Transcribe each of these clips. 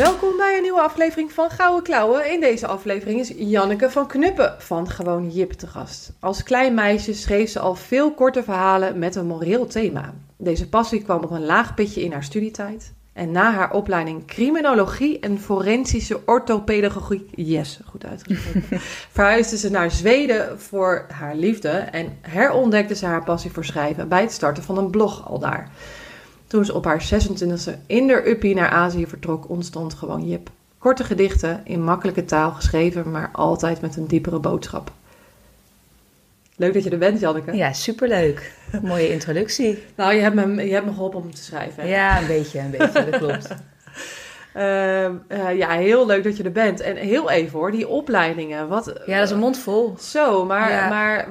Welkom bij een nieuwe aflevering van Gouden Klauwen. In deze aflevering is Janneke van Knuppen van Gewoon Jip te gast. Als klein meisje schreef ze al veel korte verhalen met een moreel thema. Deze passie kwam op een laag pitje in haar studietijd. En na haar opleiding criminologie en forensische orthopedagogiek, yes, goed uitgesproken, verhuisde ze naar Zweden voor haar liefde en herontdekte ze haar passie voor schrijven bij het starten van een blog al daar. Toen ze op haar 26e in der uppie naar Azië vertrok, ontstond gewoon Jip. Korte gedichten in makkelijke taal geschreven, maar altijd met een diepere boodschap. Leuk dat je er bent, Janneke. Ja, superleuk. Mooie introductie. Nou, je hebt me, je hebt me geholpen om te schrijven. Hè? Ja, een beetje, een beetje, dat klopt. Uh, uh, ja, heel leuk dat je er bent. En heel even hoor, die opleidingen. Wat, ja, dat is een mond vol. Zo, maar, ja. maar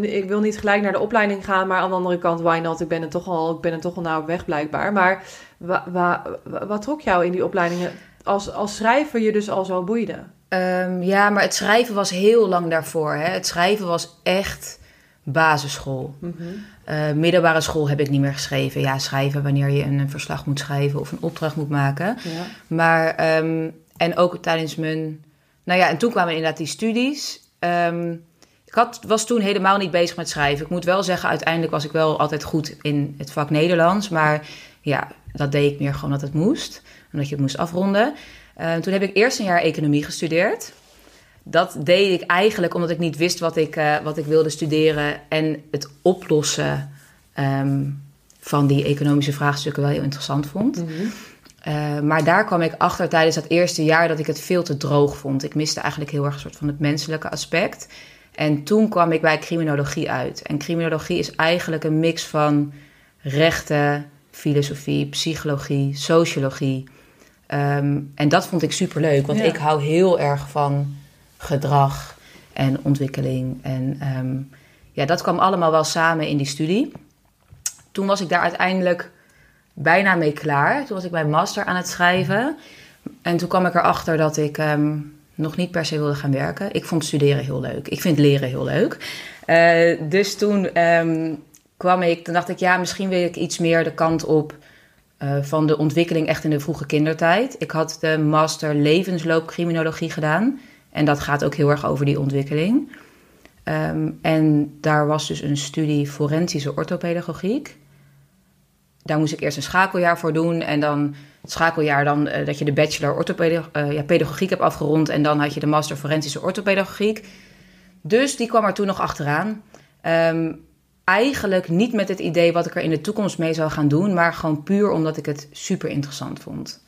ik wil niet gelijk naar de opleiding gaan, maar aan de andere kant, why not? Ik ben er toch al, ik ben er toch al nou op weg blijkbaar. Maar wa, wa, wat trok jou in die opleidingen als, als schrijver je dus al zo boeide? Um, ja, maar het schrijven was heel lang daarvoor. Hè. Het schrijven was echt basisschool. Mm -hmm. Uh, middelbare school heb ik niet meer geschreven. Ja, schrijven wanneer je een verslag moet schrijven of een opdracht moet maken. Ja. Maar, um, en ook tijdens mijn... Nou ja, en toen kwamen inderdaad die studies. Um, ik had, was toen helemaal niet bezig met schrijven. Ik moet wel zeggen, uiteindelijk was ik wel altijd goed in het vak Nederlands. Maar ja, dat deed ik meer gewoon dat het moest. Omdat je het moest afronden. Uh, toen heb ik eerst een jaar economie gestudeerd dat deed ik eigenlijk omdat ik niet wist wat ik, uh, wat ik wilde studeren. En het oplossen um, van die economische vraagstukken wel heel interessant vond. Mm -hmm. uh, maar daar kwam ik achter tijdens dat eerste jaar dat ik het veel te droog vond. Ik miste eigenlijk heel erg een soort van het menselijke aspect. En toen kwam ik bij criminologie uit. En criminologie is eigenlijk een mix van rechten, filosofie, psychologie, sociologie. Um, en dat vond ik superleuk, want ja. ik hou heel erg van gedrag en ontwikkeling. En um, ja, dat kwam allemaal wel samen in die studie. Toen was ik daar uiteindelijk bijna mee klaar. Toen was ik mijn master aan het schrijven. En toen kwam ik erachter dat ik um, nog niet per se wilde gaan werken. Ik vond studeren heel leuk. Ik vind leren heel leuk. Uh, dus toen um, kwam ik, toen dacht ik, ja, misschien wil ik iets meer de kant op uh, van de ontwikkeling echt in de vroege kindertijd. Ik had de master levensloop criminologie gedaan. En dat gaat ook heel erg over die ontwikkeling. Um, en daar was dus een studie forensische orthopedagogiek. Daar moest ik eerst een schakeljaar voor doen. En dan het schakeljaar dan, uh, dat je de bachelor orthopedagogiek uh, ja, pedagogiek hebt afgerond. En dan had je de master forensische orthopedagogiek. Dus die kwam er toen nog achteraan. Um, eigenlijk niet met het idee wat ik er in de toekomst mee zou gaan doen. Maar gewoon puur omdat ik het super interessant vond.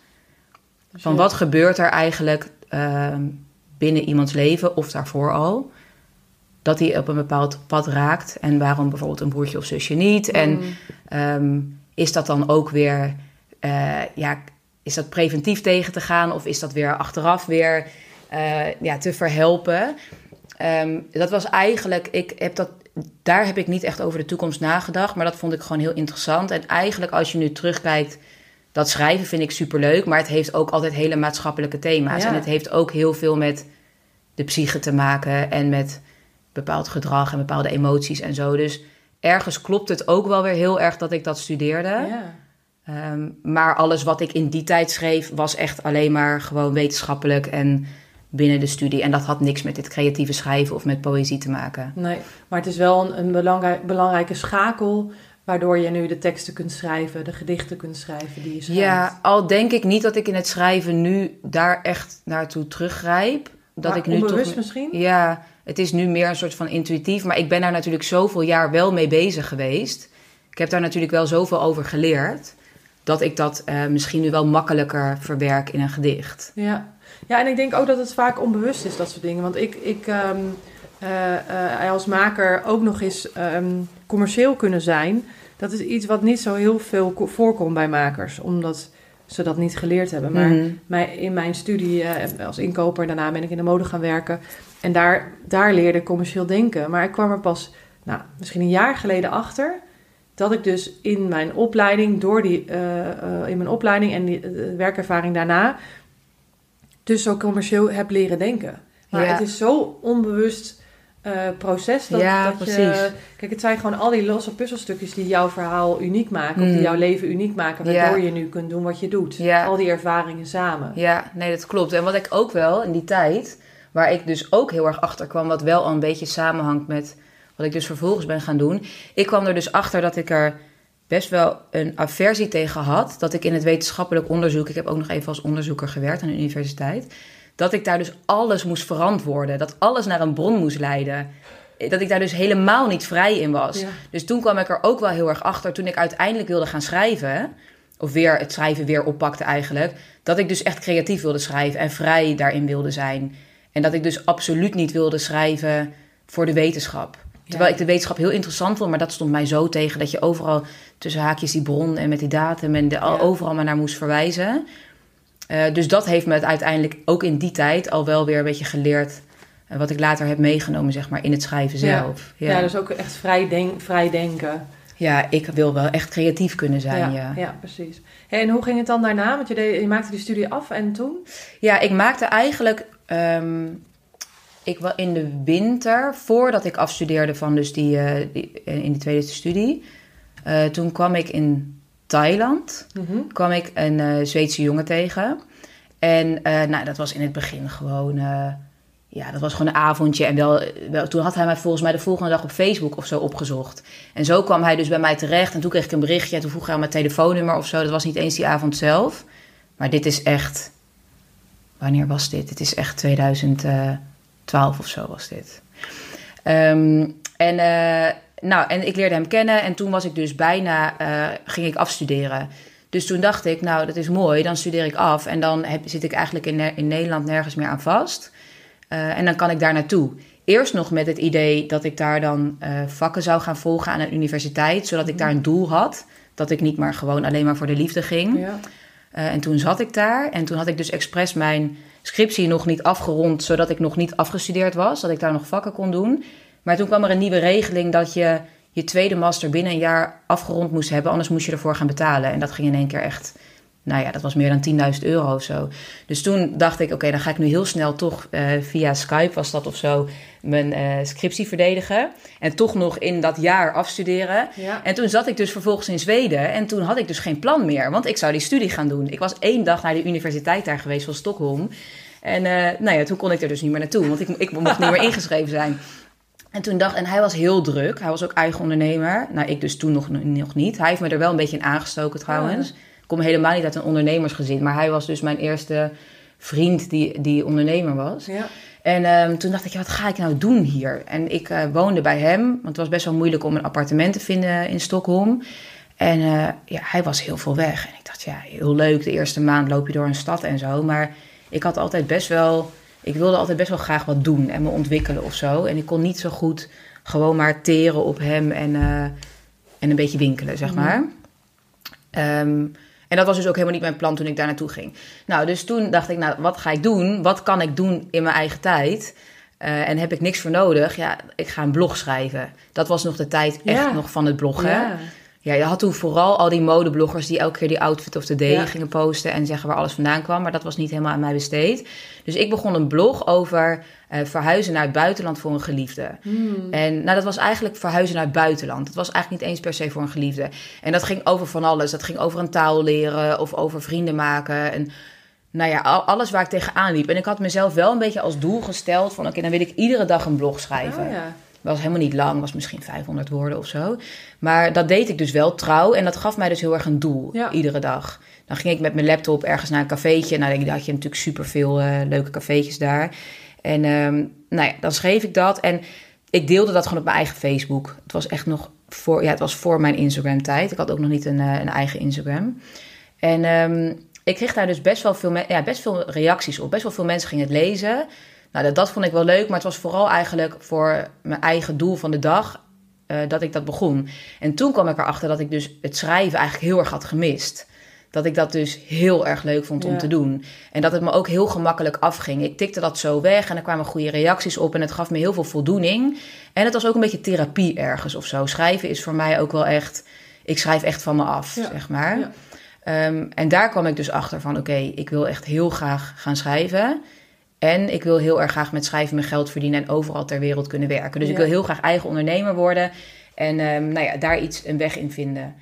Dus Van wat gebeurt er eigenlijk... Uh, binnen iemands leven of daarvoor al. Dat hij op een bepaald pad raakt. En waarom bijvoorbeeld een broertje of zusje niet. Mm. En um, is dat dan ook weer, uh, ja, is dat preventief tegen te gaan? Of is dat weer achteraf weer uh, ja, te verhelpen? Um, dat was eigenlijk, ik heb dat, daar heb ik niet echt over de toekomst nagedacht. Maar dat vond ik gewoon heel interessant. En eigenlijk als je nu terugkijkt dat schrijven vind ik superleuk, maar het heeft ook altijd hele maatschappelijke thema's. Ja. En het heeft ook heel veel met de psyche te maken en met bepaald gedrag en bepaalde emoties en zo. Dus ergens klopt het ook wel weer heel erg dat ik dat studeerde. Ja. Um, maar alles wat ik in die tijd schreef was echt alleen maar gewoon wetenschappelijk en binnen de studie. En dat had niks met dit creatieve schrijven of met poëzie te maken. Nee, maar het is wel een, een belangrijk, belangrijke schakel Waardoor je nu de teksten kunt schrijven, de gedichten kunt schrijven die je schrijft. Ja, al denk ik niet dat ik in het schrijven nu daar echt naartoe teruggrijp. Dat maar ik nu toch, misschien? Ja, het is nu meer een soort van intuïtief. Maar ik ben daar natuurlijk zoveel jaar wel mee bezig geweest. Ik heb daar natuurlijk wel zoveel over geleerd. Dat ik dat uh, misschien nu wel makkelijker verwerk in een gedicht. Ja. ja, en ik denk ook dat het vaak onbewust is, dat soort dingen. Want ik, ik um, uh, uh, als maker ook nog eens um, commercieel kunnen zijn. Dat is iets wat niet zo heel veel voorkomt bij makers. Omdat ze dat niet geleerd hebben. Maar Mhm. mij, in mijn studie eh, als inkoper, daarna ben ik in de mode gaan werken. En daar, daar leerde ik commercieel denken. Maar ik kwam er pas, nou, misschien een jaar geleden achter... dat ik dus in mijn opleiding, door die, eh, eh, in mijn opleiding en die werkervaring daarna... dus zo commercieel heb leren denken. Maar Ja. het is zo onbewust eh, proces dat, Ja, dat precies. je... Kijk, het zijn gewoon al die losse puzzelstukjes die jouw verhaal uniek maken. Of Mm. die jouw leven uniek maken. Ja. Waardoor je nu kunt doen wat je doet. Ja. Al die ervaringen samen. Ja, nee, dat klopt. En wat ik ook wel in die tijd, waar ik dus ook heel erg achter kwam, wat wel al een beetje samenhangt met wat ik dus vervolgens ben gaan doen. Ik kwam er dus achter dat ik er best wel een aversie tegen had. Dat ik in het wetenschappelijk onderzoek, ik heb ook nog even als onderzoeker gewerkt aan de universiteit, dat ik daar dus alles moest verantwoorden. Dat alles naar een bron moest leiden. Dat ik daar dus helemaal niet vrij in was. Ja. Dus toen kwam ik er ook wel heel erg achter toen ik uiteindelijk wilde gaan schrijven. Of weer het schrijven weer oppakte eigenlijk. Dat ik dus echt creatief wilde schrijven en vrij daarin wilde zijn. En dat ik dus absoluut niet wilde schrijven voor de wetenschap. Terwijl ik de wetenschap heel interessant vond, maar dat stond mij zo tegen dat je overal tussen haakjes die bron en met die datum en de, Ja. overal maar naar moest verwijzen. Eh, dus dat heeft me het uiteindelijk ook in die tijd al wel weer een beetje geleerd. eh, wat ik later heb meegenomen, zeg maar, in het schrijven Ja. zelf. Ja, dus ook echt vrij, denk, vrij denken. Ja, ik wil wel echt creatief kunnen zijn, ja. ja, Ja, ja, precies. Hey, en hoe ging het dan daarna? Want je, deed, je maakte die studie af en toen? ik maakte eigenlijk... ehm, ik wel in de winter, voordat ik afstudeerde van dus die, eh, die in de tweede studie... toen kwam ik in Thailand, kwam ik een eh, Zweedse jongen tegen. En eh, nou, dat was in het begin gewoon... eh, ja, dat was gewoon een avondje. En wel, wel, toen had hij mij volgens mij de volgende dag op Facebook of zo opgezocht. En zo kwam hij dus bij mij terecht. En toen kreeg ik een berichtje. En toen vroeg hij mijn telefoonnummer of zo. Dat was niet eens die avond zelf. Maar dit is echt... Wanneer was dit? Dit is echt 2012 of zo was dit. Ehm, en, nou, en ik leerde hem kennen. En toen was ik dus bijna... eh, ging ik afstuderen. Dus toen dacht ik, nou, dat is mooi. Dan studeer ik af. En dan heb, zit ik eigenlijk in, in Nederland nergens meer aan vast. Eh, en dan kan ik daar naartoe. Eerst nog met het idee dat ik daar dan eh, vakken zou gaan volgen aan een universiteit, zodat ik daar een doel had. Dat ik niet maar gewoon alleen maar voor de liefde ging. Ja. En toen zat ik daar en toen had ik dus expres mijn scriptie nog niet afgerond, zodat ik nog niet afgestudeerd was, dat ik daar nog vakken kon doen. Maar toen kwam er een nieuwe regeling dat je je tweede master binnen een jaar afgerond moest hebben, anders moest je ervoor gaan betalen. En dat ging in één keer echt, nou ja, dat was meer dan 10.000 euro of zo. Dus toen dacht ik, oké, dan ga ik nu heel snel toch eh, via Skype was dat of zo mijn eh, scriptie verdedigen. En toch nog in dat jaar afstuderen. Ja. En toen zat ik dus vervolgens in Zweden en toen had ik dus geen plan meer, want ik zou die studie gaan doen. Ik was één dag naar de universiteit daar geweest van Stockholm. En eh, nou ja, toen kon ik er dus niet meer naartoe, want ik, ik mocht niet meer ingeschreven zijn. En toen dacht, en hij was heel druk. Hij was ook eigen ondernemer. Nou, ik dus toen nog, nog niet. Hij heeft me er wel een beetje in aangestoken trouwens. Ik kom helemaal niet uit een ondernemersgezin, maar hij was dus mijn eerste vriend die, die ondernemer was. Ja. En ehm, toen dacht ik, ja, wat ga ik nou doen hier? En ik eh, woonde bij hem, want het was best wel moeilijk om een appartement te vinden in Stockholm. En eh, ja, hij was heel veel weg. En ik dacht, ja, heel leuk, de eerste maand loop je door een stad en zo. Maar ik had altijd best wel, ik wilde altijd best wel graag wat doen en me ontwikkelen of zo. En ik kon niet zo goed gewoon maar teren op hem en, eh, en een beetje winkelen, zeg maar. Ehm, en dat was dus ook helemaal niet mijn plan toen ik daar naartoe ging. Nou, dus toen dacht ik, nou, wat ga ik doen? Wat kan ik doen in mijn eigen tijd? Eh, en heb ik niks voor nodig? Ja, ik ga een blog schrijven. Dat was nog de tijd echt Ja. nog van het bloggen. Ja. Ja, je had toen vooral al die modebloggers die elke keer die outfit of the day Ja. gingen posten en zeggen waar alles vandaan kwam. Maar dat was niet helemaal aan mij besteed. Dus ik begon een blog over eh, verhuizen naar het buitenland voor een geliefde. En nou, dat was eigenlijk verhuizen naar het buitenland. Dat was eigenlijk niet eens per se voor een geliefde. En dat ging over van alles. Dat ging over een taal leren of over vrienden maken. En nou ja, al- alles waar ik tegenaan liep. En ik had mezelf wel een beetje als doel gesteld van... oké, dan wil ik iedere dag een blog schrijven. Oh, ja. Was helemaal niet lang, was misschien 500 woorden of zo. Maar dat deed ik dus wel trouw en dat gaf mij dus heel erg een doel, Ja. iedere dag. Dan ging ik met mijn laptop ergens naar een cafeetje. Nou, dan had je natuurlijk superveel eh leuke cafeetjes daar. En ehm, nou ja, dan schreef ik dat en ik deelde dat gewoon op mijn eigen Facebook. Het was echt nog voor, ja, het was voor mijn Instagram-tijd. Ik had ook nog niet een, eh, een eigen Instagram. En ehm, ik kreeg daar dus best wel, veel ja, best veel reacties op. Best wel veel mensen gingen het lezen. Nou, dat, dat vond ik wel leuk, maar het was vooral eigenlijk voor mijn eigen doel van de dag eh, dat ik dat begon. En toen kwam ik erachter dat ik dus het schrijven eigenlijk heel erg had gemist. dat ik dat dus heel erg leuk vond om te doen. En dat het me ook heel gemakkelijk afging. Ik tikte dat zo weg en er kwamen goede reacties op en het gaf me heel veel voldoening. En het was ook een beetje therapie ergens of zo. Schrijven is voor mij ook wel echt, ik schrijf echt van me af, Ja. zeg maar. Ja. Ehm, en daar kwam ik dus achter van, oké, ik wil echt heel graag gaan schrijven. En ik wil heel erg graag met schrijven mijn geld verdienen en overal ter wereld kunnen werken. Dus ik wil heel graag eigen ondernemer worden en ehm, nou ja, daar iets een weg in vinden.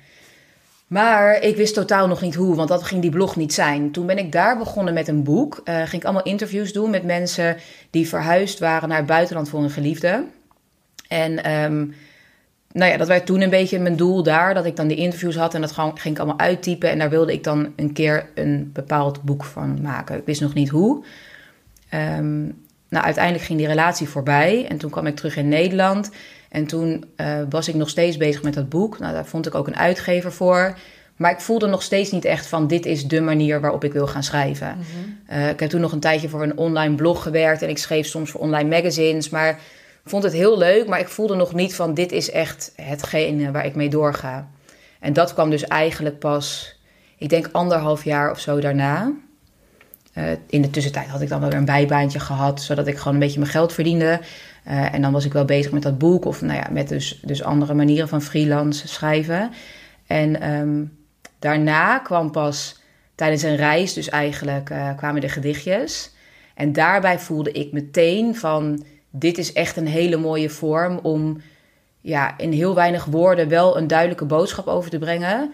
Maar ik wist totaal nog niet hoe, want dat ging die blog niet zijn. Toen ben ik daar begonnen met een boek. Eh, ging ik allemaal interviews doen met mensen die verhuisd waren naar het buitenland voor een geliefde. En ehm, nou ja, dat werd toen een beetje mijn doel daar. Dat ik dan die interviews had en dat gewoon- ging ik allemaal uittypen. En daar wilde ik dan een keer een bepaald boek van maken. Ik wist nog niet hoe. Ehm, nou, uiteindelijk ging die relatie voorbij. En toen kwam ik terug in Nederland. En toen eh, was ik nog steeds bezig met dat boek. Nou, daar vond ik ook een uitgever voor. Maar ik voelde nog steeds niet echt van... dit is de manier waarop ik wil gaan schrijven. Eh, ik heb toen nog een tijdje voor een online blog gewerkt... en ik schreef soms voor online magazines. Maar ik vond het heel leuk, maar ik voelde nog niet van... dit is echt hetgene waar ik mee doorga. En dat kwam dus eigenlijk pas... ik denk anderhalf jaar of zo daarna... Eh, in de tussentijd had ik dan wel weer een bijbaantje gehad, zodat ik gewoon een beetje mijn geld verdiende. Eh, en dan was ik wel bezig met dat boek of nou ja, met dus, dus andere manieren van freelance schrijven. En ehm, daarna kwam pas tijdens een reis, dus eigenlijk eh, kwamen de gedichtjes. En daarbij voelde ik meteen van, dit is echt een hele mooie vorm om ja, in heel weinig woorden wel een duidelijke boodschap over te brengen.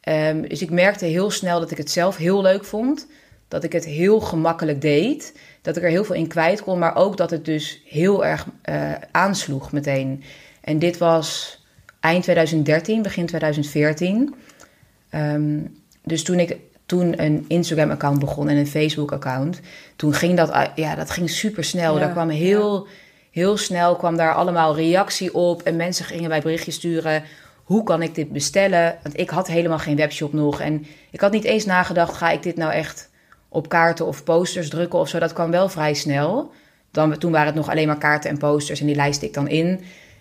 Ehm, dus ik merkte heel snel dat ik het zelf heel leuk vond. Dat ik het heel gemakkelijk deed. Dat ik er heel veel in kwijt kon. Maar ook dat het dus heel erg eh, aansloeg meteen. En dit was eind 2013, begin 2014. Ehm, dus toen ik toen een Instagram-account begon en een Facebook-account, toen ging dat, ah, ja, dat ging super snel. Ja, Daar kwam heel, heel snel kwam daar allemaal reactie op en mensen gingen mij berichtjes sturen. Hoe kan ik dit bestellen? Want ik had helemaal geen webshop nog en ik had niet eens nagedacht, ga ik dit nou echt op kaarten of posters drukken of zo? Dat kwam wel vrij snel. Dan, toen waren het nog alleen maar kaarten en posters en die lijst ik dan in.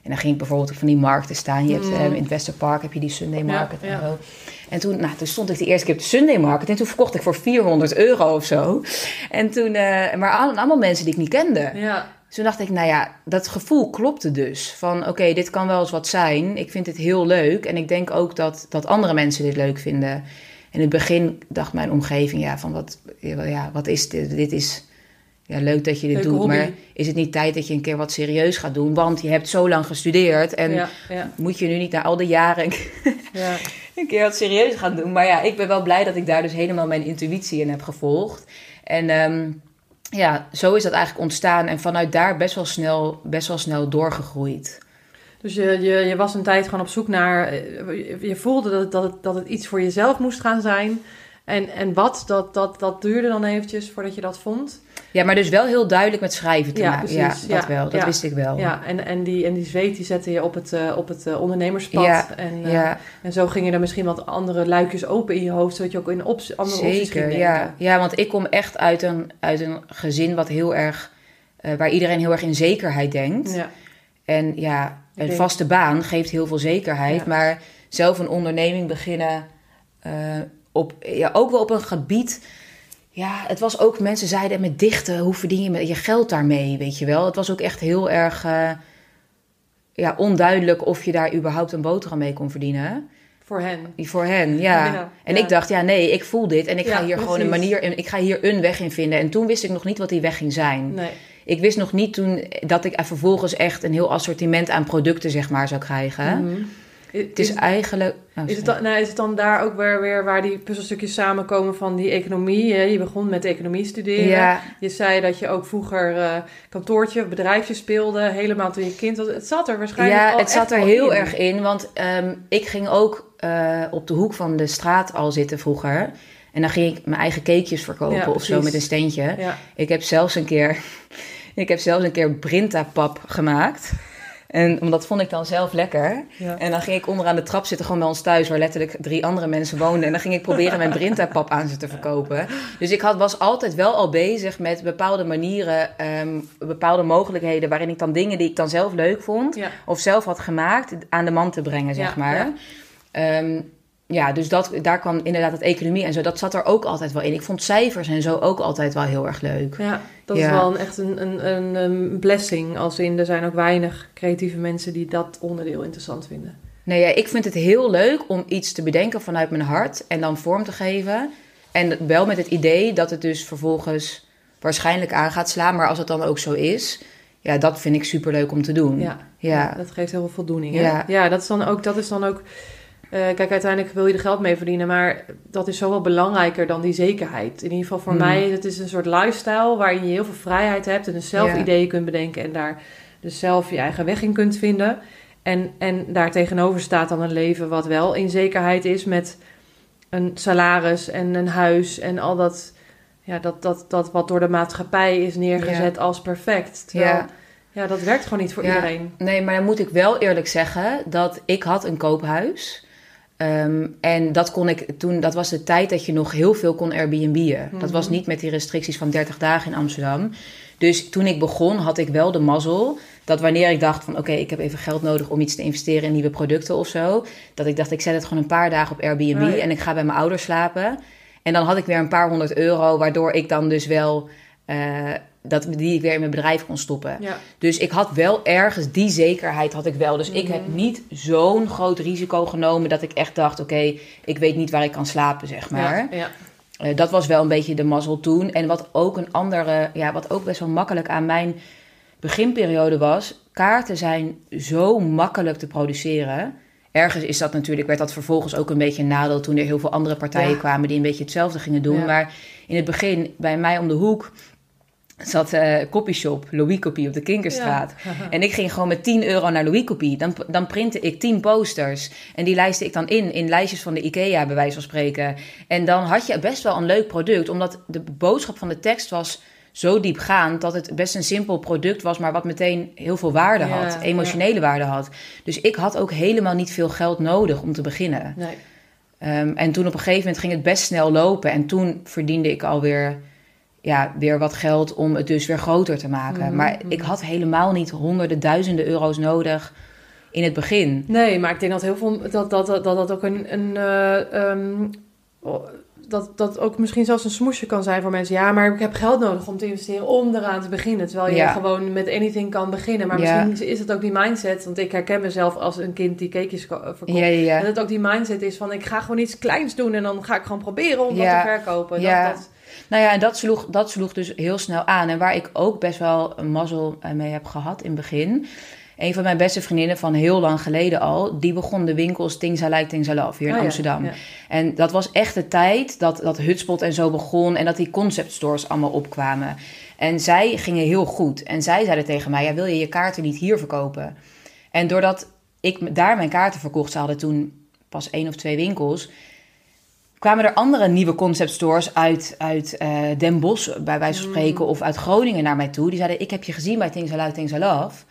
En dan ging ik bijvoorbeeld op van die markten staan. Je hebt Mm. eh, in het Westerpark heb je die Sunday Market Ja, en ja. zo. En toen, nou, toen stond ik de eerste keer op de Sunday Market en toen verkocht ik voor 400 euro of zo. En toen, eh, maar al- allemaal mensen die ik niet kende. Ja, Dus toen dacht ik, nou ja, dat gevoel klopte dus. Van oké, dit kan wel eens wat zijn. Ik vind dit heel leuk. En ik denk ook dat, dat andere mensen dit leuk vinden. In het begin dacht mijn omgeving, ja, van wat, ja, wat is dit? Dit is ja, leuk dat je dit Leuke doet. hobby. Maar is het niet tijd dat je een keer wat serieus gaat doen? Want je hebt zo lang gestudeerd. En ja, ja, moet je nu niet na al die jaren ja. een keer wat serieus gaan doen. Maar ja, ik ben wel blij dat ik daar dus helemaal mijn intuïtie in heb gevolgd. En ehm, ja, zo is dat eigenlijk ontstaan. En vanuit daar best wel snel, best wel snel doorgegroeid. Dus je, je, je was een tijd gewoon op zoek naar. eh, Je, voelde dat, het- dat, het, dat het iets voor jezelf moest gaan zijn. En, en wat, dat, dat, dat duurde dan eventjes voordat je dat vond. Ja, maar dus wel heel duidelijk met schrijven te Ja, maken. precies. Ja, dat Ja, wel. Dat ja. wist ik wel. Ja, en, en, die, en die zweet die zette je op het, eh, op het eh, ondernemerspad. Ja, en, en zo gingen er misschien wat andere luikjes open in je hoofd. Zodat je ook in op, andere opties ging zeker. denken. Ja. ja, want ik kom echt uit een, uit een gezin wat heel erg, waar iedereen heel erg in zekerheid denkt. Ja, En ja, een vaste baan geeft heel veel zekerheid. Ja. Maar zelf een onderneming beginnen, eh, op, ja, ook wel op een gebied. Ja, het was ook, mensen zeiden met dichten, hoe verdien je je geld daarmee, weet je wel. Het was ook echt heel erg eh, ja, onduidelijk of je daar überhaupt een boterham mee kon verdienen. voor hen. Voor hen, ja. Ja, en ja. ik dacht, ja, nee, ik voel dit en ik ga Ja, hier gewoon een manier in, ik ga hier een weg in vinden. En toen wist ik nog niet wat die weg ging zijn. Nee. Ik wist nog niet toen dat ik vervolgens echt een heel assortiment aan producten zeg maar zou krijgen. Mhm. Het is eigenlijk. oh, Is het, dan, nou, is het dan daar ook weer, weer waar die puzzelstukjes samenkomen van die economie? Hè? Je begon met economie studeren. Ja, Je zei dat je ook vroeger eh, kantoortje, bedrijfje speelde, helemaal toen je kind was. Het zat er waarschijnlijk ja al het zat echt er heel in. erg in. Want ehm, ik ging ook eh, op de hoek van de straat al zitten vroeger. En dan ging ik mijn eigen cakejes verkopen Ja, of zo met een steentje. Ja, Ik heb zelfs een keer, ik heb zelfs een keer Brinta-pap gemaakt. En omdat vond ik dan zelf lekker. ja. En dan ging ik onderaan de trap zitten, gewoon bij ons thuis, waar letterlijk drie andere mensen woonden. En dan ging ik proberen mijn Brinta-pap aan ze te verkopen. Dus ik had, was altijd wel al bezig met bepaalde manieren, ehm, bepaalde mogelijkheden, waarin ik dan dingen die ik dan zelf leuk vond, ja. of zelf had gemaakt, aan de man te brengen, zeg Ja, maar. ja. Ja, dus dat, daar kwam inderdaad het economie en zo. Dat zat er ook altijd wel in. Ik vond cijfers en zo ook altijd wel heel erg leuk. Ja, dat is wel een, echt een, een, een, een blessing. Als in, er zijn ook weinig creatieve mensen die dat onderdeel interessant vinden. Nee, ja, ik vind het heel leuk om iets te bedenken vanuit mijn hart en dan vorm te geven. En wel met het idee dat het dus vervolgens waarschijnlijk aan gaat slaan. Maar als het dan ook zo is, ja, dat vind ik superleuk om te doen. Ja, Ja. dat geeft heel veel voldoening. Hè? Ja. Ja. dat is dan ook. Dat is dan ook eh, kijk, uiteindelijk wil je er geld mee verdienen, maar dat is zoveel belangrijker dan die zekerheid. In ieder geval voor Mhm. mij, het is een soort lifestyle waarin je heel veel vrijheid hebt en dus zelf ideeën kunt bedenken en daar dus zelf je eigen weg in kunt vinden. En, en daar tegenover staat dan een leven wat wel in zekerheid is met een salaris en een huis en al dat, ja, dat, dat, dat wat door de maatschappij is neergezet als perfect. Terwijl, Ja. ja. dat werkt gewoon niet voor Ja. iedereen. Nee, maar dan moet ik wel eerlijk zeggen dat ik had een koophuis. Ehm, en dat kon ik toen, dat was de tijd dat je nog heel veel kon Airbnb'en. Dat was Mhm. niet met die restricties van 30 dagen in Amsterdam. Dus toen ik begon, had ik wel de mazzel dat wanneer ik dacht van oké, ik heb even geld nodig om iets te investeren in nieuwe producten of zo, dat ik dacht ik zet het gewoon een paar dagen op Airbnb Oh ja. en ik ga bij mijn ouders slapen. En dan had ik weer een paar honderd euro, waardoor ik dan dus wel eh, dat die ik weer in mijn bedrijf kon stoppen. Ja. Dus ik had wel ergens die zekerheid had ik wel. Dus ik heb Mhm. niet zo'n groot risico genomen dat ik echt dacht: oké, ik weet niet waar ik kan slapen, zeg maar. Ja, ja. Eh, dat was wel een beetje de mazzel toen. En wat ook een andere, ja, wat ook best wel makkelijk aan mijn beginperiode was, kaarten zijn zo makkelijk te produceren. Ergens is dat natuurlijk, werd dat vervolgens ook een beetje een nadeel toen er heel veel andere partijen kwamen die een beetje hetzelfde gingen doen. Maar in het begin, bij mij om de hoek, zat eh copyshop, Louis Copy op de Kinkerstraat. Ja. En ik ging gewoon met 10 euro naar Louis Copy. Dan, dan printte ik 10 posters. En die lijstte ik dan in, in lijstjes van de IKEA, bij wijze van spreken. En dan had je best wel een leuk product, omdat de boodschap van de tekst was zo diepgaand dat het best een simpel product was, maar wat meteen heel veel waarde Ja, had, emotionele waarde had. Dus ik had ook helemaal niet veel geld nodig om te beginnen. Nee. Ehm, en toen op een gegeven moment ging het best snel lopen. En toen verdiende ik alweer ja, weer wat geld om het dus weer groter te maken. Mhm, Maar mhm. ik had helemaal niet honderden, duizenden euro's nodig in het begin. Nee, maar ik denk dat heel veel dat dat, dat, dat ook een, een eh, ehm, oh, dat, dat ook misschien zelfs een smoesje kan zijn voor mensen. Ja, maar ik heb geld nodig om te investeren om eraan te beginnen. Terwijl je Ja. gewoon met anything kan beginnen. Maar Ja. misschien is het ook die mindset. Want ik herken mezelf als een kind die cakejes ko- verkoopt. Ja. Dat het ook die mindset is van ik ga gewoon iets kleins doen en dan ga ik gewoon proberen om Ja. dat te verkopen. Ja. Dat, dat, Nou ja, en dat sloeg, dat sloeg dus heel snel aan. En waar ik ook best wel een mazzel eh, mee heb gehad in het begin. Een van mijn beste vriendinnen van heel lang geleden al, die begon de winkels Things I Like, Things I Love hier in Oh ja, Amsterdam. ja. En dat was echt de tijd dat, dat Hutspot en zo begon en dat die concept stores allemaal opkwamen. En zij gingen heel goed. En zij zeiden tegen mij, ja, wil je je kaarten niet hier verkopen? En doordat ik daar mijn kaarten verkocht, ze hadden toen pas één of twee winkels, kwamen er andere nieuwe concept stores uit, uit eh, Den Bosch, bij wijze van spreken, of uit Groningen naar mij toe. Die zeiden, ik heb je gezien bij Things I Like, Things I Love.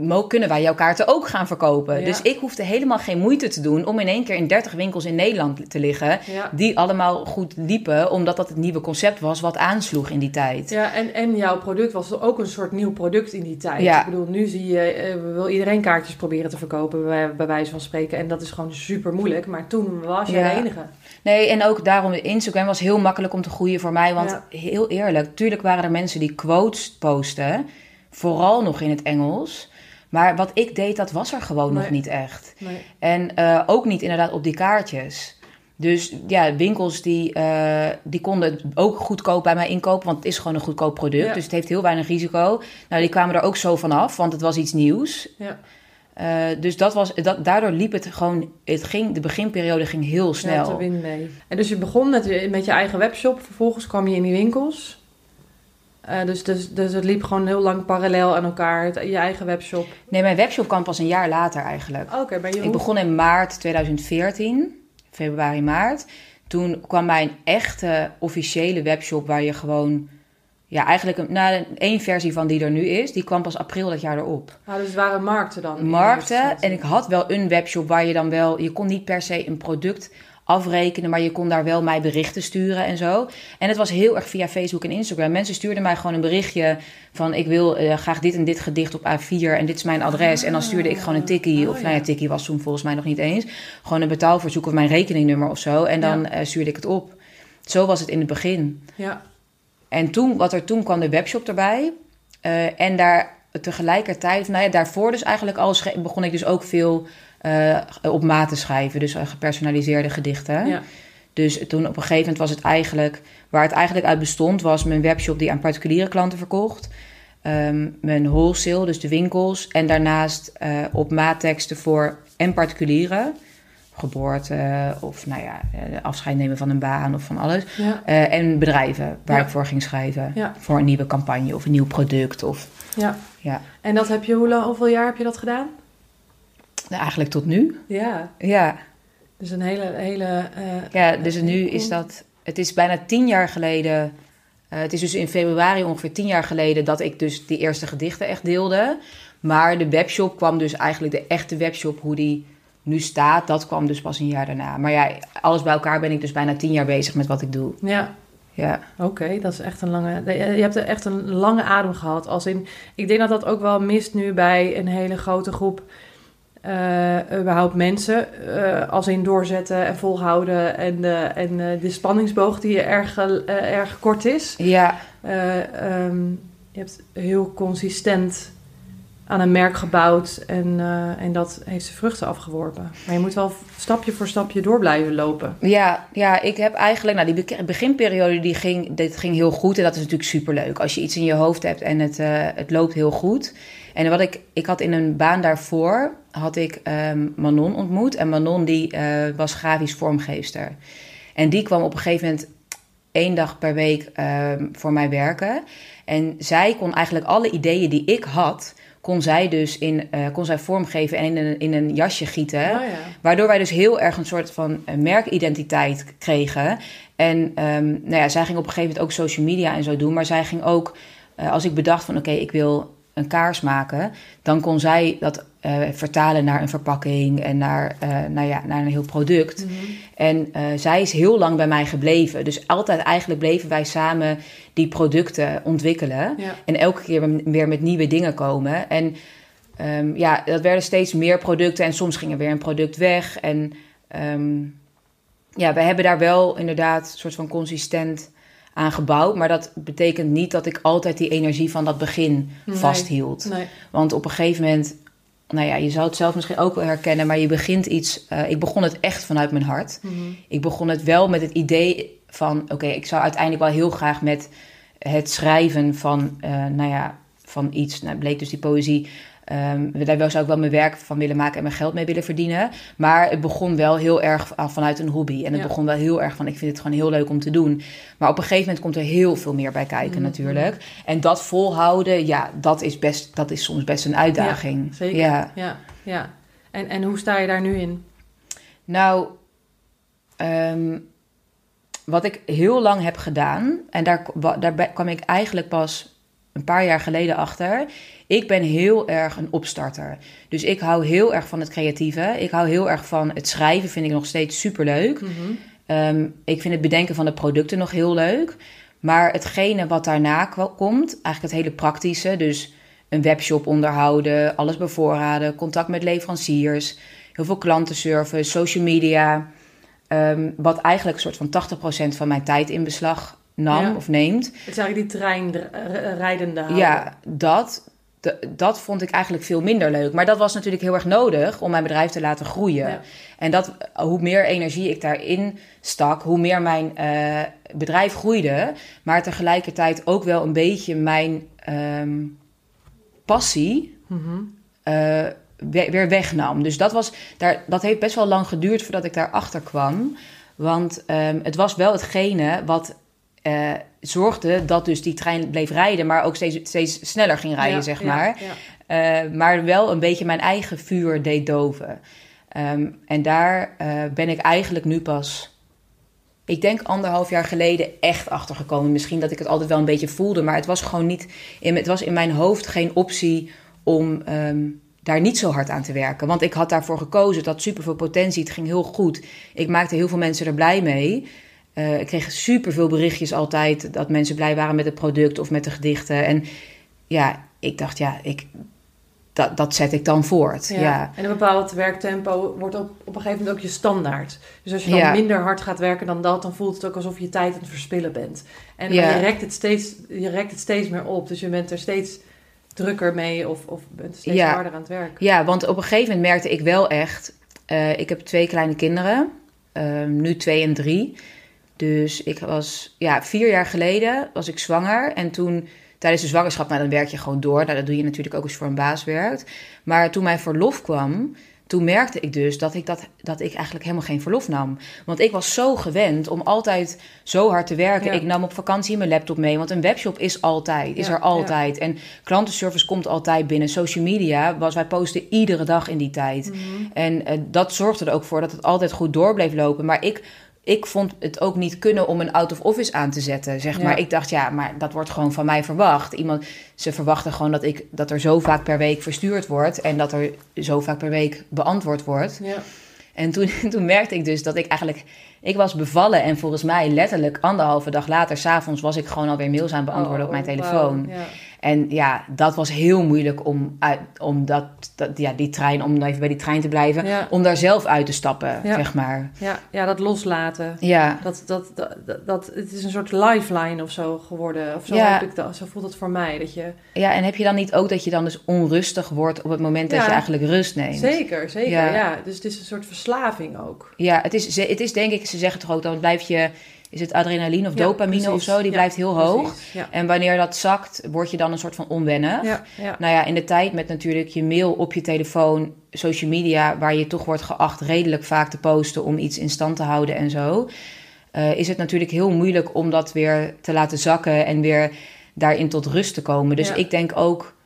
Mo, kunnen wij jouw kaarten ook gaan verkopen? Ja. Dus ik hoefde helemaal geen moeite te doen om in één keer in 30 winkels in Nederland te liggen. Ja. Die allemaal goed liepen, omdat dat het nieuwe concept was wat aansloeg in die tijd. Ja, en, en jouw product was ook een soort nieuw product in die tijd. Ja. Ik bedoel, nu zie je, eh, wil iedereen kaartjes proberen te verkopen, bij, bij wijze van spreken. En dat is gewoon super moeilijk. Maar toen was jij Ja. de enige. Nee, en ook daarom, Instagram was heel makkelijk om te groeien voor mij. Want heel eerlijk, tuurlijk waren er mensen die quotes posten. Vooral nog in het Engels. Maar wat ik deed, dat was er gewoon nog niet echt. Nee. En eh, ook niet inderdaad op die kaartjes. Dus ja, winkels die, eh, die konden het ook goedkoop bij mij inkopen. Want het is gewoon een goedkoop product. Ja. Dus het heeft heel weinig risico. Nou, die kwamen er ook zo vanaf, want het was iets nieuws. Ja. Eh, dus dat was, dat, daardoor liep het gewoon... Het ging, de beginperiode ging heel Ja, snel. win mee. En dus je begon met, je- met je eigen webshop. Vervolgens kwam je in die winkels. Eh, dus, dus, dus het liep gewoon heel lang parallel aan elkaar. Het- je eigen webshop. Nee, mijn webshop kwam pas een jaar later eigenlijk. Oké, bij je Ik begon in maart 2014, februari, maart. Toen kwam mijn echte officiële webshop waar je gewoon... Ja, eigenlijk een, nou, één versie van die er nu is. Die kwam pas april dat jaar erop. Ah, dus het waren markten dan? Markten. En ik had wel een webshop waar je dan wel... Je kon niet per se een product afrekenen, maar je kon daar wel mij berichten sturen en zo. En het was heel erg via Facebook en Instagram. Mensen stuurden mij gewoon een berichtje van ik wil eh, graag dit en dit gedicht op A4 en dit is mijn adres. En dan stuurde ik gewoon een tikkie, Oh, of ja. nou ja, tikkie was toen volgens mij nog niet eens. Gewoon een betaalverzoek of mijn rekeningnummer of zo. En dan eh, stuurde ik het op. Zo was het in het begin. Ja. En toen, wat er toen kwam de webshop erbij. Eh, en daar tegelijkertijd, nou ja, daarvoor dus eigenlijk al schre- begon ik dus ook veel eh, op maat te schrijven. Dus gepersonaliseerde gedichten. Ja. Dus toen op een gegeven moment was het eigenlijk, waar het eigenlijk uit bestond, was mijn webshop die aan particuliere klanten verkocht. Ehm, mijn wholesale, dus de winkels. En daarnaast eh, op maatteksten voor en particulieren. Geboorte of nou ja, eh, afscheid nemen van een baan of van alles. Ja. En bedrijven waar Ja. ik voor ging schrijven. Ja. Voor een nieuwe campagne of een nieuw product. Of, ja. ja. En dat heb je, hoe lang, hoeveel jaar heb je dat gedaan? Nou, eigenlijk tot nu. Ja. Ja, Dus een hele, hele... eh, ja dus nu is dat... Het is bijna tien jaar geleden... eh, het is dus in februari ongeveer tien jaar geleden... dat ik dus die eerste gedichten echt deelde. Maar de webshop kwam dus eigenlijk... De echte webshop, hoe die nu staat... dat kwam dus pas een jaar daarna. Maar ja, alles bij elkaar ben ik dus bijna tien jaar bezig met wat ik doe. Ja, Ja, Oké, dat is echt een lange. Je hebt echt een lange adem gehad. Als in, ik denk dat dat ook wel mist nu bij een hele grote groep. Eh überhaupt mensen. eh, als in doorzetten en volhouden. En, de en eh, de spanningsboog die erg, erg kort is. ja Eh, ehm, je hebt heel consistent aan een merk gebouwd. En, en dat heeft zijn vruchten afgeworpen. Maar je moet wel stapje voor stapje door blijven lopen. Ja, ja, ik heb eigenlijk, nou, die be- beginperiode die ging, dit ging heel goed en dat is natuurlijk superleuk. Als je iets in je hoofd hebt en het, het loopt heel goed. En wat ik, ik had in een baan daarvoor, had ik ehm, Manon ontmoet. En Manon die eh, was grafisch vormgeefster. En die kwam op een gegeven moment één dag per week ehm, voor mij werken. En zij kon eigenlijk alle ideeën die ik had, kon zij dus in, eh, kon zij vormgeven en in een, in een jasje gieten. Oh ja. Waardoor wij dus heel erg een soort van eh, merkidentiteit kregen. En ehm, nou ja, zij ging op een gegeven moment ook social media en zo doen. Maar zij ging ook, als ik bedacht van oké, ik wil een kaars maken, dan kon zij dat eh, vertalen naar een verpakking en naar, eh, nou ja, naar een heel product. Mhm. En eh, zij is heel lang bij mij gebleven. Dus altijd eigenlijk bleven wij samen die producten ontwikkelen. Ja. En elke keer weer met nieuwe dingen komen. En ehm, ja, dat werden steeds meer producten. En soms ging er weer een product weg. En ehm, ja, we hebben daar wel inderdaad een soort van consistent aan gebouwd. Maar dat betekent niet dat ik altijd die energie van dat begin Nee. vasthield. Nee. Want op een gegeven moment, nou ja, je zou het zelf misschien ook wel herkennen, maar je begint iets. eh, ik begon het echt vanuit mijn hart. Mhm. Ik begon het wel met het idee van: oké, ik zou uiteindelijk wel heel graag met het schrijven van, eh, nou ja, van iets. Nou, bleek dus die poëzie. Ehm, daar zou ik wel mijn werk van willen maken en mijn geld mee willen verdienen. Maar het begon wel heel erg van- vanuit een hobby. En het Ja. begon wel heel erg van: ik vind het gewoon heel leuk om te doen. Maar op een gegeven moment komt er heel veel meer bij kijken, Mhm. natuurlijk. En dat volhouden, ja, dat is, best, dat is soms best een uitdaging. Zeker. Ja. Ja, ja. En, en hoe sta je daar nu in? Nou, ehm, wat ik heel lang heb gedaan, en daar, daar kwam ik eigenlijk pas een paar jaar geleden achter. Ik ben heel erg een opstarter. Dus ik hou heel erg van het creatieve. Ik hou heel erg van het schrijven, vind ik nog steeds superleuk. Ehm, ik vind het bedenken van de producten nog heel leuk. Maar hetgene wat daarna komt, eigenlijk het hele praktische, dus een webshop onderhouden, alles bevoorraden, contact met leveranciers, heel veel klantenservice, social media. ehm, wat eigenlijk een soort van 80% van mijn tijd in beslag nam Ja. of neemt. Het is eigenlijk die trein r- r- rijdende houden. Ja, dat, dat vond ik eigenlijk veel minder leuk. Maar dat was natuurlijk heel erg nodig om mijn bedrijf te laten groeien. Ja. En dat, hoe meer energie ik daarin stak, hoe meer mijn eh, bedrijf groeide. Maar tegelijkertijd ook wel een beetje mijn ehm, passie Mhm. eh, we- weer wegnam. Dus dat, was, daar, dat heeft best wel lang geduurd voordat ik daarachter kwam. Want ehm, het was wel hetgene wat eh, zorgde dat dus die trein bleef rijden... maar ook steeds, steeds sneller ging rijden, Ja, zeg maar. ja. Eh, maar wel een beetje mijn eigen vuur deed doven. Ehm, en daar eh, ben ik eigenlijk nu pas... Ik denk anderhalf jaar geleden echt achtergekomen. Misschien dat ik het altijd wel een beetje voelde, maar het was gewoon niet. In, het was in mijn hoofd geen optie om, ehm, daar niet zo hard aan te werken. Want ik had daarvoor gekozen. Het had superveel potentie. Het ging heel goed. Ik maakte heel veel mensen er blij mee. Eh, ik kreeg superveel berichtjes altijd dat mensen blij waren met het product of met de gedichten. En ja, ik dacht, ja, ik, dat, dat zet ik dan voort. Ja. En een bepaald werktempo wordt op, op een gegeven moment ook je standaard. Dus als je dan minder hard gaat werken dan dat, dan voelt het ook alsof je tijd aan het verspillen bent. En je, rekt het steeds, je rekt het steeds meer op. Dus je bent er steeds drukker mee of, of bent steeds harder aan het werk. Ja, want op een gegeven moment merkte ik wel echt... Uh, ik heb twee kleine kinderen, uh, nu twee en drie. Dus ik was, ja, vier jaar geleden was ik zwanger. En toen, tijdens de zwangerschap, nou dan werk je gewoon door. Nou, dat doe je natuurlijk ook als je voor een baas werkt. Maar toen mijn verlof kwam, toen merkte ik dus dat ik, dat, dat ik eigenlijk helemaal geen verlof nam. Want ik was zo gewend om altijd zo hard te werken. Ik nam op vakantie mijn laptop mee, want een webshop is altijd, is er altijd. En klantenservice komt altijd binnen. Social media, was, wij posten iedere dag in die tijd. Mhm. En uh, dat zorgde er ook voor dat het altijd goed door bleef lopen. Maar ik ik vond het ook niet kunnen om een out of office aan te zetten. Zeg maar. Ik dacht, ja, maar dat wordt gewoon van mij verwacht. Iemand, ze verwachten gewoon dat, ik, dat er zo vaak per week verstuurd wordt en dat er zo vaak per week beantwoord wordt. Ja. En toen, toen merkte ik dus dat ik eigenlijk ik was bevallen en volgens mij letterlijk anderhalve dag later, s'avonds, was ik gewoon alweer mails aan beantwoorden op mijn oh, telefoon. ja. En ja, dat was heel moeilijk om, uit, om dat, dat, ja, die trein, om even bij die trein te blijven, om daar zelf uit te stappen, zeg maar. Ja, ja, dat loslaten. Ja. Dat, dat, dat, dat, het is een soort lifeline of zo geworden. Of zo, heb ik dat, zo voelt het voor mij. Dat je... Ja, en heb je dan niet ook dat je dan dus onrustig wordt op het moment dat je eigenlijk rust neemt? Zeker, zeker, ja. Dus het is een soort verslaving ook. Ja, het is, het is denk ik, ze zeggen toch ook, dan blijf je is het adrenaline of dopamine of zo, die blijft heel hoog. En wanneer dat zakt, word je dan een soort van onwennig. Nou ja, in de tijd met natuurlijk je mail op je telefoon, social media, waar je toch wordt geacht redelijk vaak te posten om iets in stand te houden en zo, uh, is het natuurlijk heel moeilijk om dat weer te laten zakken en weer daarin tot rust te komen. Dus ik denk ook.